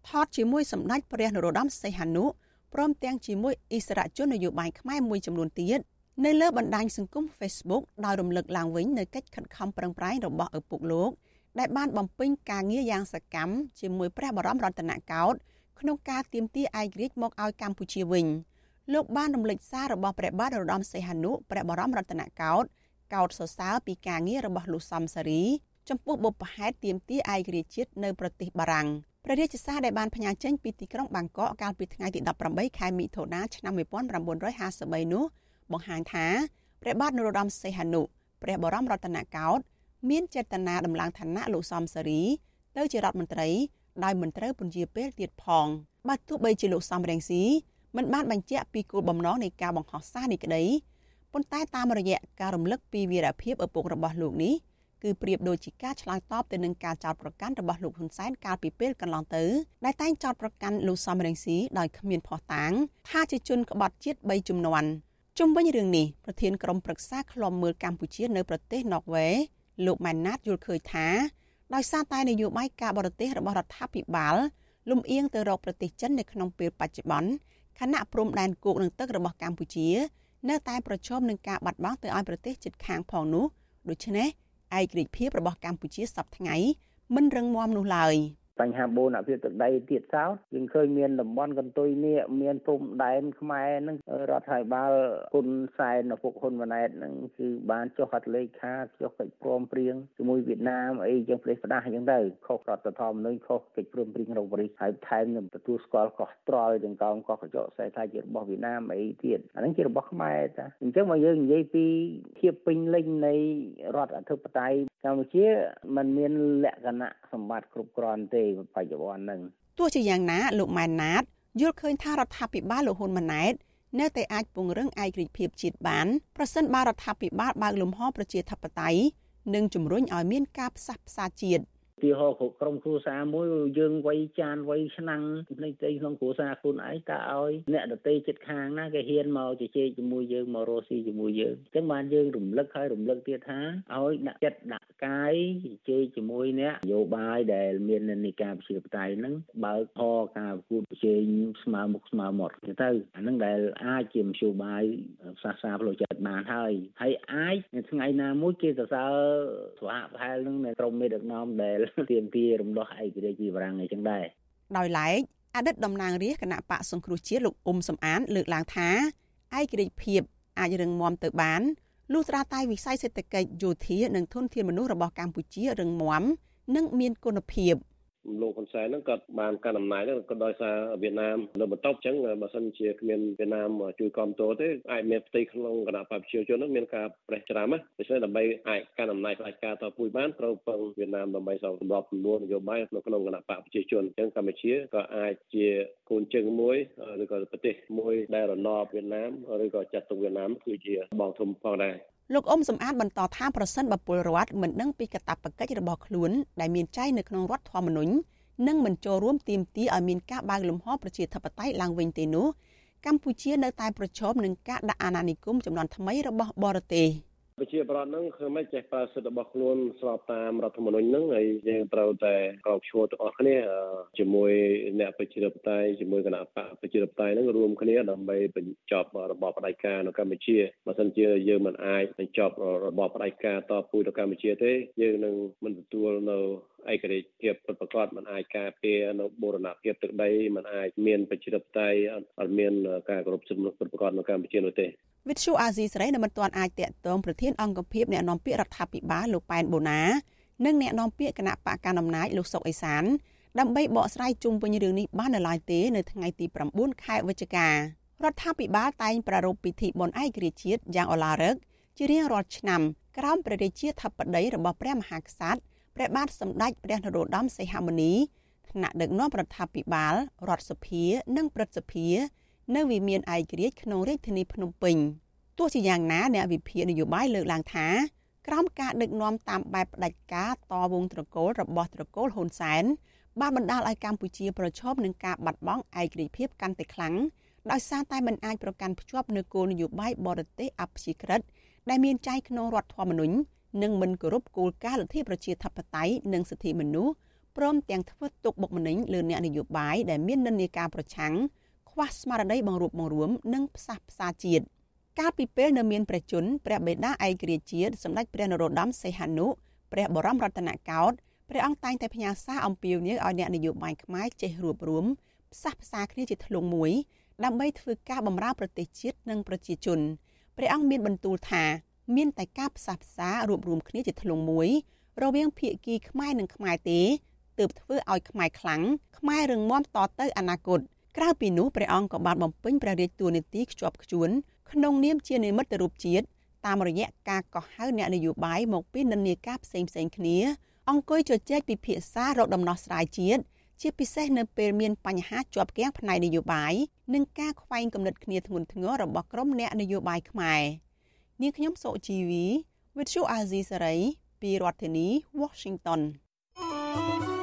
[SPEAKER 10] ថតជាមួយសម្ដេចព្រះនរោត្តមសីហនុព្រមទាំងជាមួយអិសរាជជននយោបាយខ្មែរមួយចំនួនទៀតនៅលើបណ្ដាញសង្គម Facebook ដោយរំលឹកឡើងវិញនៅកិច្ចខិតខំប្រឹងប្រែងរបស់ឪពុកលោកដែលបានបំពេញការងារយ៉ាងសកម្មជាមួយព្រះបរមរតនកោដ្ឋក្នុងការទាមទារឯករាជ្យមកឲ្យកម្ពុជាវិញលោកបានរំលេចសាររបស់ព្រះបាទនរោត្តមសីហនុព្រះបរមរតនកោដ្ឋកោតសរសើរពីការងាររបស់លោកសំសារី ចំពោះបុព្វហេតុទាមទារឯករាជ្យជាតិនៅប្រទេសបារាំង ព្រះរាជសារដែលបានផ្ញើចេញពីទីក្រុងបាងកកកាលពីថ្ងៃទី18ខែមិថុនាឆ្នាំ1953នោះបង្ហាញថាព្រះបាទនរោត្តមសីហនុព្រះបរមរតនកោដ្ឋមានចេតនាដំឡើងឋានៈលោកសំសារីទៅជារដ្ឋមន្ត្រីដោយមិនត្រូវពន្យាពេលទៀតផងបើទោះបីជាលោកសំរងស៊ីមិនបានបញ្ជាក់ពីគោលបំណងនៃការបង្ហោះសារនេះក្តីប៉ុន្តែតាមរយៈការរំលឹកពីវីរភាពឪពុករបស់លោកនេះ គឺប្រៀបដូចជាការឆ្លើយតបទៅនឹងការចោទប្រកាន់របស់លោកហ៊ុនសែនកាលពីពេលកន្លងទៅដែលតែងចោទប្រកាន់លោកសំរងស៊ីដោយគ្មានភស្តុតាងថាជាជនក្បត់ជាតិ3ជំនាន់ជុំវិញរឿងនេះប្រធានក្រុមប្រឹក្សាឃ្លាំមើលកម្ពុជានៅប្រទេសណ័រវេលោកម៉ែនណាតយល់ឃើញថាដោយសារតែនយោបាយការបរទេសរបស់រដ្ឋាភិបាលលំអៀងទៅរកប្រទេសចិននៅក្នុងពេលបច្ចុប្បន្នខណៈព្រំដែនគោកនឹងទឹករបស់កម្ពុជា នៅតែប្រឈមនឹងការបាត់បង់ទៅឲ្យប្រទេសជិតខាងផងនោះដូច្នេះ ឯករាជ្យភាពរបស់កម្ពុជាសប្តាហ៍ថ្ងៃមិនរឹងមាំនោះឡើយ។
[SPEAKER 25] បញ្ហាបូនអភិវឌ្ឍទឹកដីទៀតសោតយើងឃើញមានតំបន់កន្ទុយនេះមានព្រំដែនខ្មែរនឹងរដ្ឋាភិបាលគុណសែនឪពុកហ៊ុនម៉ាណែតនឹងគឺបានចុះហត្ថលេខាចុះកិច្ចព្រមព្រៀងជាមួយវៀតណាមអីចឹងផ្លេសផ្ដាស់ចឹងទៅខុសរដ្ឋធម្មនុញ្ញខុសកិច្ចព្រមព្រៀងរបស់ប៉ារីសហើយថែមនឹងទទួលស្គាល់កោះត្រល់ទាំងកោងកោះកញ្ចក់ខ្សែថាជារបស់វៀតណាមអីទៀតអានឹងជារបស់ខ្មែរតាអញ្ចឹងមកយើងនិយាយពីភាពពេញលេញនៃរដ្ឋអធិបតេយ្យកម្ពុជាมันមានលក្ខណៈសម្បត្តិគ្រប់គ្រាន់ទេបច្ចុប្បន្នហ្នឹង
[SPEAKER 10] ទោះជាយ៉ាងណាលោកម៉ែនណាតយល់ឃើញថារដ្ឋាភិបាលលោកហ៊ុនម៉ាណែតនៅតែអាចពង្រឹងឯករាជ្យភាពជាតិបានប្រសិនបើរដ្ឋាភិបាលបើកលំហប្រជាធិបតេយ្យនិងជំរុញឲ្យមានការផ្សះផ្សាជាតិ
[SPEAKER 25] ទាហរណ៍ក្រុមគ្រួសារមួយយើងវ័យចានវ័យឆ្នាំងផ្នែកទីក្នុងគ្រួសារខ្លួនឯងតើឲ្យអ្នកដតីចិត្តខាងណាគេហ៊ានមកជជែកជាមួយយើងមករស់ស៊ីជាមួយយើងអញ្ចឹងបានយើងរំលឹកហើយរំលឹកទៀតថាឲ្យដាក់ចិត្តដាក់កាយជជែកជាមួយអ្នកនយោបាយដែលមាននិកាប្រជាបតៃហ្នឹងបើកហរការប្រគួតប្រជែងស្មើមុខស្មើមាត់ទៅអាហ្នឹងដែលអាចជាមធ្យោបាយសាសាផ្លូវចិត្តបានហើយហើយអាចថ្ងៃណាមួយគេសរសើរស្វាប្រហែលនឹងក្រុមមេដឹកនាំដែលទាមទាររំដោះឯករាជ្យពីបារាំងអីចឹងដែរ
[SPEAKER 10] ដោយឡែកអតីតតំណាងរាស្ត្រគណៈបកសង្គ្រោះជាតិលោកអ៊ុំសំអាន លើកឡើងថាឯករាជ្យភាពអាចរឹងមាំទៅបានលុះត្រាតែវិស័យសេដ្ឋកិច្ចយោធានិងធនធានមនុស្សរបស់កម្ពុជារឹងមាំនិងមានគុណភាព។
[SPEAKER 26] លោកហ៊ុនសែនហ្នឹងគាត់បានកាន់អំណាចហ្នឹងក៏ដោយសារវៀតណាមនៅបន្ទប់អញ្ចឹងបើសិនជាគ្មានវៀតណាមជួយគ្រប់គ្រងទេអាចមានផ្ទៃក្នុងគណៈបព្វជិជនហ្នឹងមានការប្រេះច្រាំណាដូច្នេះដើម្បីអាចកាន់អំណាចផ្ដាច់ការតពួយបានត្រូវពឹងវៀតណាមដើម្បីសម្របសម្រួលនយោបាយនៅក្នុងគណៈបព្វជិជនអញ្ចឹងកម្ពុជាក៏អាចជាគូនជើងមួយឬក៏ប្រទេសមួយដែលរណបវៀតណាមឬក៏ចាត់ទុកវៀតណាមគឺជាបងធំផងដែរ
[SPEAKER 10] លោកអ៊ុំសំអាតបន្តថាប្រសិនបើពលរដ្ឋមិនដឹងពីកាតព្វកិច្ចរបស់ខ្លួនដែលមានចែងនៅក្នុងរដ្ឋធម្មនុញ្ញនិងមិនចូលរួមទាមទារឲ្យមានការបើកលំហប្រជាធិបតេយ្យឡើងវិញទេនោះកម្ពុជានៅតែប្រឈមនឹងការដាក់អាណានិគមចំនួនថ្មីរបស់បរទេស។
[SPEAKER 26] ប្រជាប្រដ្ឋនឹងគឺមិនចេះប្រើសិទ្ធិរបស់ខ្លួនស្របតាមរដ្ឋធម្មនុញ្ញហ្នឹងហើយយើងត្រូវតែក្រោកឈរទាំងអស់គ្នាជាមួយអ្នកប្រជាធិបតេយ្យជាមួយគណៈបកប្រជាធិបតេយ្យហ្នឹងរួមគ្នាដើម្បីបញ្ចប់របបផ្ដាច់ការនៅកម្ពុជាបើមិនជាយើងមិនអាចបញ្ចប់របបផ្ដាច់ការតពូជនៅកម្ពុជាទេយើងនឹងមិនទទួលនៅឯករាជ្យភាពពិតប្រាកដមិនអាចការពារនៅបូរណភាពទឹកដីមិនអាចមានប្រជាធិបតេយ្យអត់មានការគោរពសិទ្ធិមនុស្សពិតប្រាកដនៅកម្ពុជានោះទេ
[SPEAKER 10] វិទ្យុអាស៊ីសេរីនៅមិនទាន់អាចតាក់ទងប្រធានអង្គភិបអ្នកនាំពាក្យរដ្ឋាភិបាលលោកប៉ែនបូណានិងអ្នកនាំពាក្យគណៈបកកណ្ដាលអំណាចលោកសុកអេសានដើម្បីបកស្រាយជុំវិញរឿងនេះបាននៅឡើយទេនៅថ្ងៃទី9ខែវិច្ឆិការដ្ឋាភិបាលតែងប្រារព្ធពិធីបុណ្យឯករាជ្យជាតិយ៉ាងឧឡារិកជារៀងរាល់ឆ្នាំក្រោមព្រះរាជាធិបតីរបស់ព្រះមហាក្សត្រព្រះបាទសម្ដេចព្រះនរោត្តមសីហមុនីថ្នាក់ដឹកនាំរដ្ឋាភិបាលរដ្ឋសភា និងព្រឹទ្ធសភា នៅវិមានឯករាជ្យក្នុងរាជធានីភ្នំពេញទោះជាយ៉ាងណាអ្នកវិភាគនយោបាយលើកឡើងថាក្រោមការដឹកនាំតាមបែបផ្ដាច់ការតវងត្រកូលរបស់ត្រកូលហ៊ុនសែនបានបណ្ដាលឲ្យកម្ពុជាប្រឈមនឹងការបាត់បង់ឯករាជ្យភាពកាន់តែខ្លាំងដោយសារតែមិនអាចប្រកាន់ភ្ជាប់នូវគោលនយោបាយបរទេសអព្យាក្រឹតដែលមានចែងក្នុងរដ្ឋធម្មនុញ្ញនិងមិនគោរពគោលការណ៍លទ្ធិប្រជាធិបតេយ្យនិងសិទ្ធិមនុស្សព្រមទាំងធ្វើទុកបុកម្នេញលើអ្នកនយោបាយដែលមាននិន្នាការប្រឆាំង ខ្វះស្មារតីបង្រួបបង្រួមនិងផ្សះផ្សាជាតិកាលពីពេលនៅមានព្រះជន្មព្រះបិតាឯករាជ្យជាតិសម្ដេចព្រះនរោត្តមសីហនុព្រះបរមរតនកោដ្ឋព្រះអង្គតែងតែផ្ញើសារអំពាវនាវឲ្យអ្នកនយោបាយខ្មែរចេះរួបរวมផ្សះផ្សាគ្នាជាធ្លុងមួយ ដើម្បីធ្វើការបម្រើប្រទេសជាតិនិងប្រជាជនព្រះអង្គមានបន្ទូលថាមានតែការផ្សះផ្សារួបរวมគ្នាជាធ្លុងមួយរវាងភៀកគីខ្មែរនិងខ្មែរទេទើបធ្វើឲ្យខ្មែរខ្លាំងខ្មែររឹងមាំតទៅអនាគត ក្រៅពីនោះព្រះអង្គក៏បានបំពេញព្រះរាជតួនាទីខ្ជាប់ខ្ជួនក្នុងនាមជានិមិត្តរូបជាតិតាមរយៈការកោះហៅអ្នកនយោបាយមកពីនិន្នាការផ្សេងផ្សេងគ្នា អង្គុយជជែកពិភាក្សារកដំណោះស្រាយជាតិជាពិសេសនៅពេលមានបញ្ហាជាប់គាំងផ្នែកនយោបាយនិងការខ្វែងគំនិតគ្នាធ្ងន់ធ្ងររបស់ក្រុមអ្នកនយោបាយខ្មែរនាងខ្ញុំសុជីវី With you Azizi Saray ពីរដ្ឋធានី Washington ា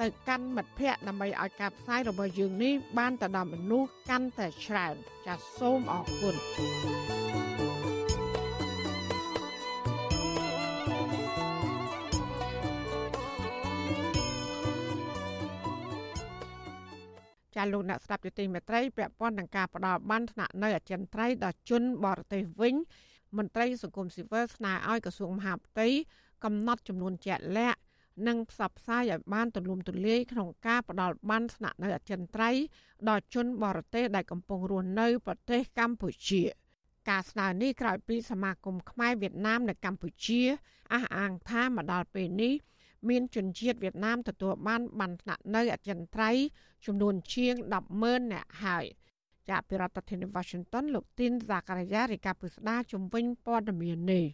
[SPEAKER 4] ទៅកាន់មិត្តភ័ក្តិដើម្បីឲ្យការផ្សាយរបស់យើងនេះបានទៅដល់មនុស្សកាន់តែច្រើនចាសសូមអរគុណចាលោកអ្នកស្ដាប់យុតិមេត្រីពាក់ព័ន្ធនឹងការផ្ដល់បានថ្នាក់នៅអចិន្ត្រៃយ៍ដល់ជនបរទេសវិញមន្ត្រីសង្គមស៊ីវិលស្នើឲ្យក្រសួងមហាផ្ទៃកំណត់ចំនួនជាក់លាក់ និងផ្សព្វផ្សាយឲ្យបានទូលំទូលាយក្នុងការផ្ដល់បានស្នាក់នៅអចិន្ត្រៃយ៍ដល់ជនបរទេសដែលកំពុងរស់នៅប្រទេសកម្ពុជា ការស្នើនេះក្រោយពីសមាគមខ្មែរវៀតណាមនៅកម្ពុជាអះអាងថាមកដល់ពេលនេះមានជនជាតិវៀតណាមទទួលបានបានថ្នាក់នៅអចិន្ត្រៃយ៍ចំនួនជាង100,000នាក់ហើយចាប់ពីរដ្ឋធានី Washington លោកទីនសាករាយារាជការពុស្ដាជំវិញព័ត៌មាននេះ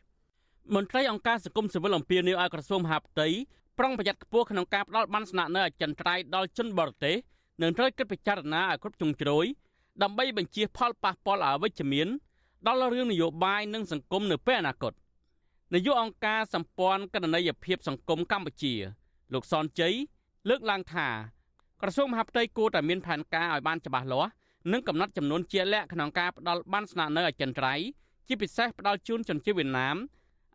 [SPEAKER 27] មន្ត្រីអង្គការសង្គមស៊ីវិលអំពីនីឲ្យក្រសួងមហាផ្ទៃ ប្រុងប្រយ័ត្នខ្ពស់ក្នុងការផ្ដល់បានស្នាក់នៅអចិន្ត្រៃយ៍ដល់ជនបរទេសនិងត្រូវគិតពិចារណាឲ្យគ្រប់ជ្រុងជ្រោយដើម្បីបញ្ជៀសផលប៉ះពាល់អវិជ្ជមានដល់រឿងនយោបាយនិងសង្គមនៅពេលអនាគតនាយកអង្គការសម្ព័ន្ធកណន័យភាពសង្គមកម្ពុជា លោកសនជ័យលើកឡើងថាក្រសួងមហាផ្ទៃគួរតែមានផែនការឲ្យបានច្បាស់លាស់និងកំណត់ចំនួនជាក់លាក់ក្នុងការផ្ដល់បានស្នាក់នៅអចិន្ត្រៃយ៍ជាពិសេសផ្ដល់ជូនជនជាតិវៀតណាម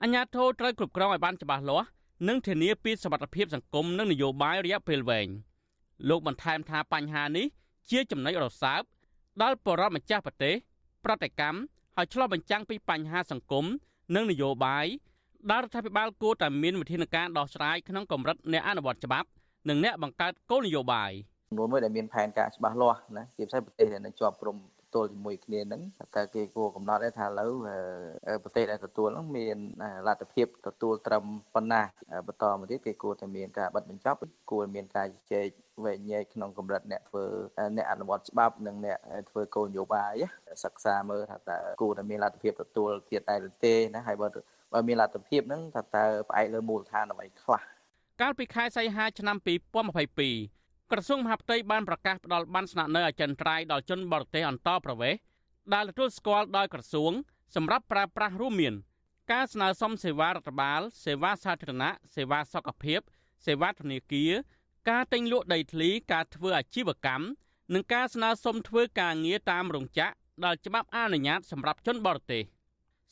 [SPEAKER 27] អាជ្ញាធរត្រូវគ្រប់គ្រងឲ្យបានច្បាស់លាស់ និងធានាពីសវត្ថិភាពសង្គមនិងនយោបាយរយៈពេលវែងលោកបន្ថែមថាបញ្ហានេះជាចំណុចរសើបដល់បរិបទម្ចាស់ប្រទេសប្រតិកម្មហើយឆ្លោះបញ្ចាំងពីបញ្ហាសង្គមនិងនយោបាយដែលរដ្ឋាភិបាលគួរតែមានវិធានការដោះស្រាយក្នុងកម្រិតអ្នកអនុវត្តច្បាប់និងអ្នកបង្កើតគោលនយោបាយ
[SPEAKER 28] ចំនួនមួយដែលមានផែនការច្បាស់លាស់ណាជាពិសេសប្រទេសដែលនៅជាប់ព្រំ ទល់ជាមួយគ្នាហ្នឹងតែគេគួរកំណត់ដែរថាឥឡូវប្រទេសដែលទទួលហ្នឹងមានលទ្ធភាពទទួលត្រឹមប៉ុណ្ណាបន្តមកទៀតគេគួរតែមានការបិទបញ្ចប់គួរមានការជជែកវែងញែកក្នុងកម្រិតអ្នកធ្វើអ្នកអនុវត្តច្បាប់និងអ្នកធ្វើគោលនយោបាយសិក្សាមើលថាតើគួរតែមានលទ្ធភាពទទួលទៀតដែរឬទេណាហើយបើបើមានលទ្ធភាពហ្នឹងថាតើផ្អែកលើមូលដ្ឋានអ្វីខ្លះ
[SPEAKER 27] កាលពីខែសីហាឆ្នាំ2022 ក្រសួងមហាផ្ទៃបានប្រកាសផ្តល់បានស្នាក់នៅអចិន្ត្រៃយ៍ដល់ជនបរទេសអន្តរប្រវេសន៍ដែលទទួលស្គាល់ដោយក្រសួងសម្រាប់ប្រើប្រាស់រួមមានការស្នើសុំសេវារដ្ឋបាលសេវាសាធារណៈសេវាសុខភាព សេវាធនាគារការទិញលក់ដីធ្លីការធ្វើអាជីវកម្មនិងការស្នើសុំធ្វើការងារតាមរោងចក្រដែលច្បាប់អនុញ្ញាតសម្រាប់ជនបរទេស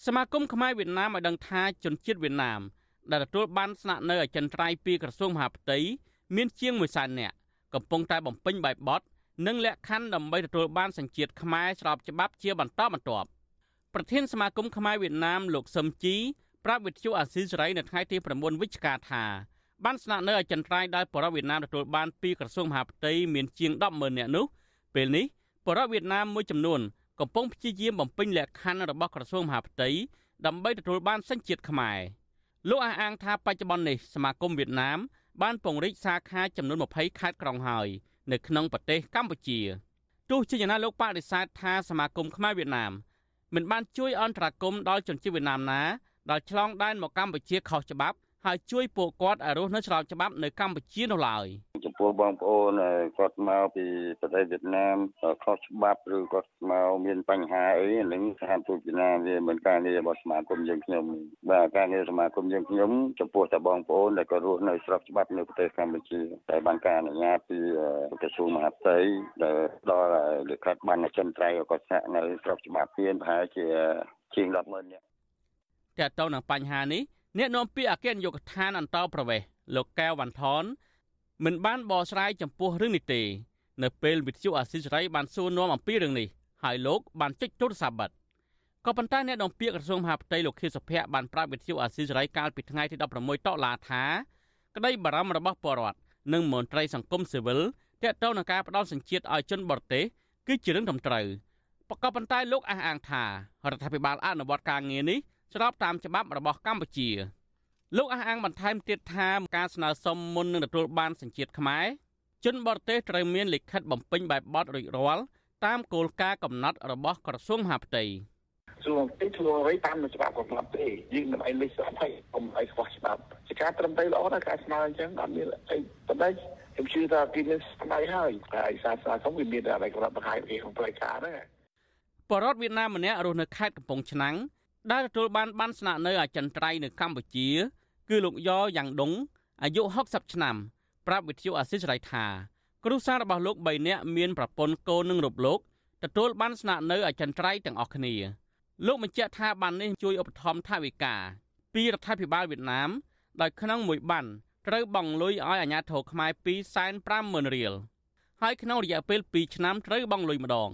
[SPEAKER 27] សមាគមខ្មែរវៀតណាមឲ្យដឹងថាជនជាតិវៀតណាមដែលទទួលបានស្នាក់នៅអចិន្ត្រៃយ៍ពីក្រសួងមហាផ្ទៃមានជាង1សែននាក់ កំពុងតែបំពេញបែបបទនិងលក្ខខណ្ឌដើម្បីទទួលបានសញ្ជាតិខ្មែរស្របច្បាប់ជាបន្តបន្ទាប់ប្រធានសមាគមខ្មែរវៀតណាមលោកសឹមជីប្រាប់វិទ្យុអាស៊ីសេរីនៅថ្ងៃទី9វិច្ឆិកាថាបានស្នាក់នៅអចិន្ត្រៃយ៍ដោយបរិវៀតណាមទទួលបានពីក្រសួងមហាផ្ទៃមានជាង100000នាក់នោះពេលនេះបរិវៀតណាមមួយចំនួនកំពុងព្យាយាមបំពេញលក្ខខណ្ឌរបស់ក្រសួងមហាផ្ទៃដើម្បីទទួលបានសញ្ជាតិខ្មែរលោកអះអាងថាបច្ចុប្បន្ននេះសមាគមវៀតណាម បានពង្រីកសាខាចំនួន20ខេត្តក្រុងហើយនៅក្នុងប្រទេសកម្ពុជាទោះជាយ៉ាងណាលោកបដិសេធថាសមាគមខ្មែរវៀតណាមមិនបានជួយអន្តរាគមន៍ដល់ជនជាតិវៀតណាមណាដែលឆ្លងដែនមកកម្ពុជាខុសច្បាប់ហើយជួយពួកគាត់ឲ្យរស់នៅឆ្លងច្បាប់នៅកម្ពុជានោះឡើយ
[SPEAKER 29] ចំពោះបងប្អូនគាត់មកពីប្រទេសវៀតណាមខុសច្បាប់ឬគាត់មកមានបញ្ហាអីនឹងស្ថានទូតវៀតណាមវាមិនការងាររបស់សមាគមយើងខ្ញុំបាទការងារសមាគមយើងខ្ញុំចំពោះតែបងប្អូនដែលក៏រស់នៅស្របច្បាប់នៅប្រទេសកម្ពុជាតែបានការអនុញ្ញាតពីក្រសួងមហាផ្ទៃដែលដល់លិខិតបានចិនត្រៃគាត់ស្នាក់នៅស្របច្បាប់ទៀតប្រហែលជាជាង100,000នាក់
[SPEAKER 27] តើតើនឹងបញ្ហានេះអ្នកនាំពាក្យអគ្គនាយកដ្ឋានអន្តរប្រវេសន៍លោកកែវវ៉ាន់ថន មិនបានបកស្រាយចំពោះរឿងនេះទេ នៅពេលវិទ្យុអាស៊ីសេរីបានសួរនាំអំពីរឿងនេះហើយលោកបានចុចទូរស័ព្ទបាត់ក៏ប៉ុន្តែអ្នកនាំពាក្យក្រសួងមហាផ្ទៃលោកខៀវសុភ័ក្របានប្រាប់វិទ្យុអាស៊ីសេរីកាលពីថ្ងៃទី16តុលាថាក្តីបារម្ភរបស់ពលរដ្ឋនិងមន្ត្រីសង្គមស៊ីវិលទាក់ទងនឹងការផ្ដល់សញ្ជាតិឲ្យជនបរទេសគឺជារឿងត្រឹមត្រូវក៏ប៉ុន្តែលោកអះអាងថារដ្ឋាភិបាលអនុវត្តការងារនេះស្របតាមច្បាប់របស់កម្ពុជា លោកអះអាងបន្ថែមទៀតថាការស្នើសុំមុននឹងទទួលបានសញ្ជាតិខ្មែរជនបរទេសត្រូវមានលិខិតបំពេញបែបបទរួចរាល់តាមគោលការណ៍កំណត់របស់ក្រសួងមហាផ្ទៃ
[SPEAKER 29] ជួងទីជួងអ្វីតាមច្បាប់កំណត់ទេយើងមិនអីលេចស្អប់ហើយកុំអីខ្វះច្បាប់ជាការត្រឹមត្រូវល្អណាស់ការស្នើអញ្ចឹងអត់មានអីបណ្ដេញខ្ញុំជឿថាគេមានស្នើហើយហើយសារសារខ្ញុំវាមានតែគាត់បង្ហាញពីក្នុងផ្លូវការណា
[SPEAKER 27] បរតវៀតណាមម្នាក់រស់នៅខេត្តកំពង់ឆ្នាំងដែលទទួលបានបានស្នាក់នៅអចិន្ត្រៃយ៍នៅកម្ពុជា គឺលោកយ៉យ៉ាងដុងអាយុ60ឆ្នាំប្រាប់វិទ្យុអាស៊ីសេរីថាគ្រួសាររបស់លោក3នាក់មានប្រពន្ធកូននិងរូបលោកទទួលបានស្នាក់នៅអចិន្ត្រៃយ៍ទាំងអស់គ្នាលោកបញ្ជាក់ថាបាននេះជួយឧបត្ថម្ភថវិកាពីរដ្ឋាភិបាលវៀតណាមដោយក្នុងមួយបានត្រូវបង់លុយឲ្យអាជ្ញាធរខ្មែរ250,000រៀលហើយក្នុងរយៈពេល2ឆ្នាំត្រូវបង់លុយម្ដង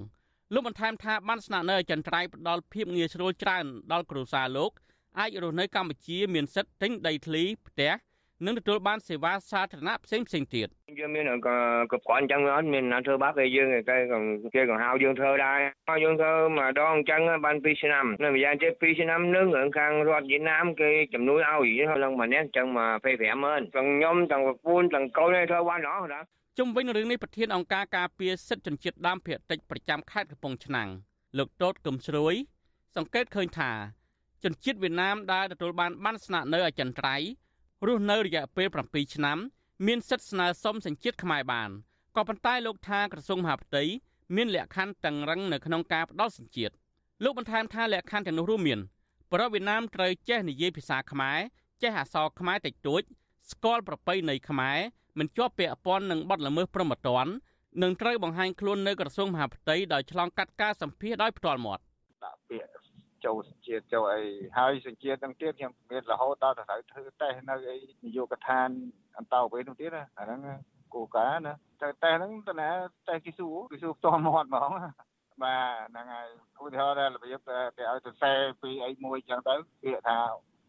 [SPEAKER 27] លោកបន្ថែមថាបានស្នាក់នៅចន្ទ្រៃផ្ដល់ភាពងាយស្រួលច្រើនដល់គ្រួសារលោក អាចរស់នៅកម្ពុជាមានសិទ្ធិទិញដីធ្លីផ្ទះនិងទទួលបានសេវាសាធារណៈផ្សេងផ្សេងទៀត
[SPEAKER 30] យើងមានកប្រព័ន្ធអញ្ចឹងអត់មានណាធ្វើបាបគេយើងគេគេក៏ហៅយើងធ្វើដែរហើយយើងធ្វើម្ដងអញ្ចឹងបាន2ឆ្នាំនៅម្យ៉ាងទៀត2ឆ្នាំនឹងរឿងខាងរដ្ឋវៀតណាមគេជំនួយឲ្យឡើងម្នាក់អញ្ចឹងមក250000ទាំងខ្ញុំទាំងប្រពន្ធទាំងកូនធ្វើបានអស់ណា
[SPEAKER 27] ជុំវិញរឿងនេះប្រធានអង្គការការពារសិទ្ធិជនជាតិដើមភាគតិចប្រចាំខេត្តកំពង់ឆ្នាំងលោកតូតកឹមស្រួយសង្កេតឃើញថា ជនជាតិវៀតណាមដែលទទួលបានបានស្នាក់នៅអចិន្ត្រៃយ៍រស់នៅរយៈពេល7ឆ្នាំ មានសិទ្ធិស្នើសុំសញ្ជាតិខ្មែរបានក៏ប៉ុន្តែលោកថាក្រសួងមហាផ្ទៃមានលក្ខខណ្ឌតឹងរឹងនៅក្នុងការផ្ដល់សញ្ជាតិលោកបន្ថែមថាលក្ខខណ្ឌទាំងនោះរួមមានប្រវៀតណាមត្រូវចេះនិយាយភាសាខ្មែរចេះអក្សរខ្មែរតិចតួចស្គាល់ប្រពៃណីខ្មែរមិនជាប់ពាក់ព័ន្ធនឹងបទល្មើសព្រហ្មទណ្ឌនិងត្រូវបង្ហាញខ្លួននៅក្រសួងមហាផ្ទៃដោយឆ្លងកាត់ការសម្ភាសដោយផ្ទាល់មាត់
[SPEAKER 31] ដាក់ពាក្យ ចូលសញ្ជាតិចូលអីហើយសញ្ជាតិទាំងទៀតខ្ញុំមានរហូតដល់ត្រូវធ្វើតេស្តនៅអីនយោបាយកឋានអន្តរប្រវេសន៍នោះទៀតអាហ្នឹងគោលការណ៍ណាតែតេស្តហ្នឹងតើណាតេស្តគីស៊ូគីស៊ូផ្ទាល់មាត់ហ្មងបាទហ្នឹងហើយឧទាហរណ៍របៀបគេឲ្យទៅសេពីអីមួយអញ្ចឹងទៅពាក្យថា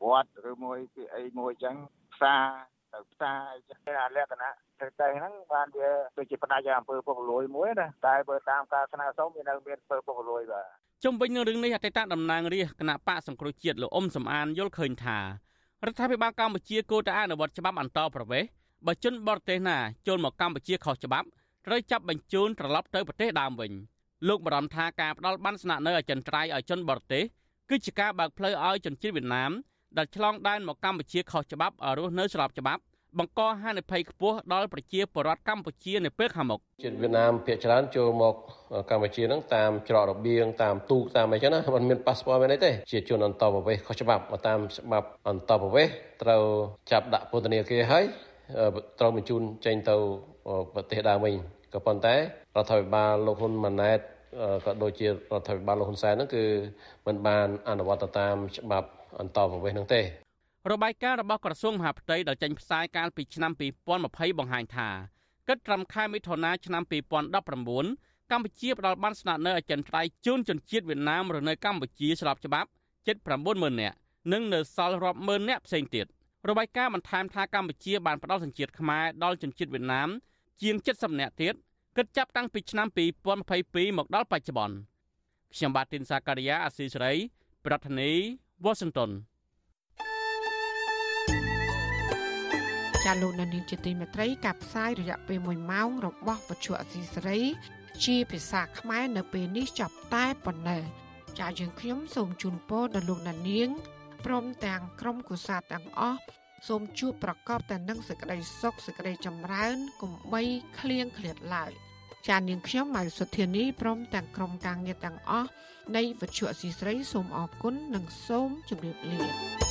[SPEAKER 31] វត្តឬមួយពីអីមួយអញ្ចឹងផ្សារទៅផ្សារអីចឹងអាលក្ខណៈទៅតែហ្នឹងបានវាដូចជាផ្ដាច់អំពើពុករលួយមួយណាតែបើតាមការស្នើសុំវានៅមានអំពើពុករលួយបាទ
[SPEAKER 27] ជុំវិញនឹងរឿងនេះអតីតតំណាងរាស្ត្រគណៈបកសង្គ្រោះជាតិលោកអ៊ុំសំអានយល់ឃើញថារដ្ឋាភិបាលកម្ពុជាគួរតែអនុវត្តច្បាប់អន្តរប្រវេសន៍បើជនបរទេសណាចូលមកកម្ពុជាខុសច្បាប់ត្រូវចាប់បញ្ជូនត្រឡប់ទៅប្រទេសដើមវិញលោកបារម្ភថាការផ្ដាល់បានស្នាក់នៅអចិន្ត្រៃយ៍ឲ្យជនបរទេសគឺជាការបើកផ្លូវឲ្យជនជាតិវៀតណាមដែលឆ្លងដែនមកកម្ពុជាខុសច្បាប់ឲ្យរស់នៅស្របច្បាប់ បង្កហានិភ័យខ្ពស់ដល់ប្រជាពលរដ្ឋកម្ពុជានៅពេលខាងមុខ
[SPEAKER 26] ជាតិវៀតណាមភាគច្រើនចូលមកកម្ពុជាហ្នឹងតាមច្រករបៀងតាមទូកតាមអីចឹងណាมันមានប៉ាសពតមានអីទេជាជនអន្តរប្រវេសន៍ខុសច្បាប់មកតាមច្បាប់អន្តរប្រវេសន៍ត្រូវចាប់ដាក់ពន្ធនាគារហើយត្រូវបញ្ជូនចេញទៅប្រទេសដើមវិញក៏ប៉ុន្តែរដ្ឋាភិបាលលោកហ៊ុនម៉ាណែតក៏ដូចជារដ្ឋាភិបាលលោកហ៊ុនសែនហ្នឹងគឺមិនបានអនុវត្តតាមច្បាប់អន្តរប្រវេសន៍ហ្នឹងទេ
[SPEAKER 27] របាយការណ៍របស់ក្រសួងមហាផ្ទៃដែលចេញផ្សាយកាលពីឆ្នាំ2020បង្ហាញថាគិតត្រឹមខែមិថុនាឆ្នាំ2019កម្ពុជាផ្ដល់បានស្នាក់នៅអចិន្ត្រៃយ៍ជូនជនជាតិវៀតណាមរនៅកម្ពុជាស្របច្បាប់ជិត90000នាក់និងនៅសល់រាប់ម៉ឺននាក់ផ្សេងទៀតរបាយការណ៍បន្ថែមថាកម្ពុជាបានផ្ដល់សញ្ជាតិខ្មែរដល់ជនជាតិវៀតណាមជាង70នាក់ទៀតគិតចាប់តាំងពីឆ្នាំ2022មកដល់បច្ចុប្បន្នខ្ញុំបាទទីនសាការីយ៉ាអាស៊ីសេរី ប្រធានាធិបតី Washington
[SPEAKER 4] ចាលោកនាងជាទីមេត្រីការផ្សាយរយៈពេល1ម៉ោងរបស់វិទ្យុអសីសេរី ជាភាសាខ្មែរនៅពេលនេះចប់តែប៉ុណ្ណេះចាយើងខ្ញុំសូមជូនពរដល់លោកដានៀងព្រមទាំងក្រុមគូសាទាំងអស់សូមជួបប្រកបតែនឹងសេចក្តីសុខសេចក្តីចម្រើនកុំបីឃ្លៀងឃ្លាតឡើយចាននាងខ្ញុំម៉ៅសុធានីព្រមទាំងក្រុមការងារទាំងអស់នៃវិទ្យុអសីស្រីសូមអរគុណនិងសូមជម្រាបលា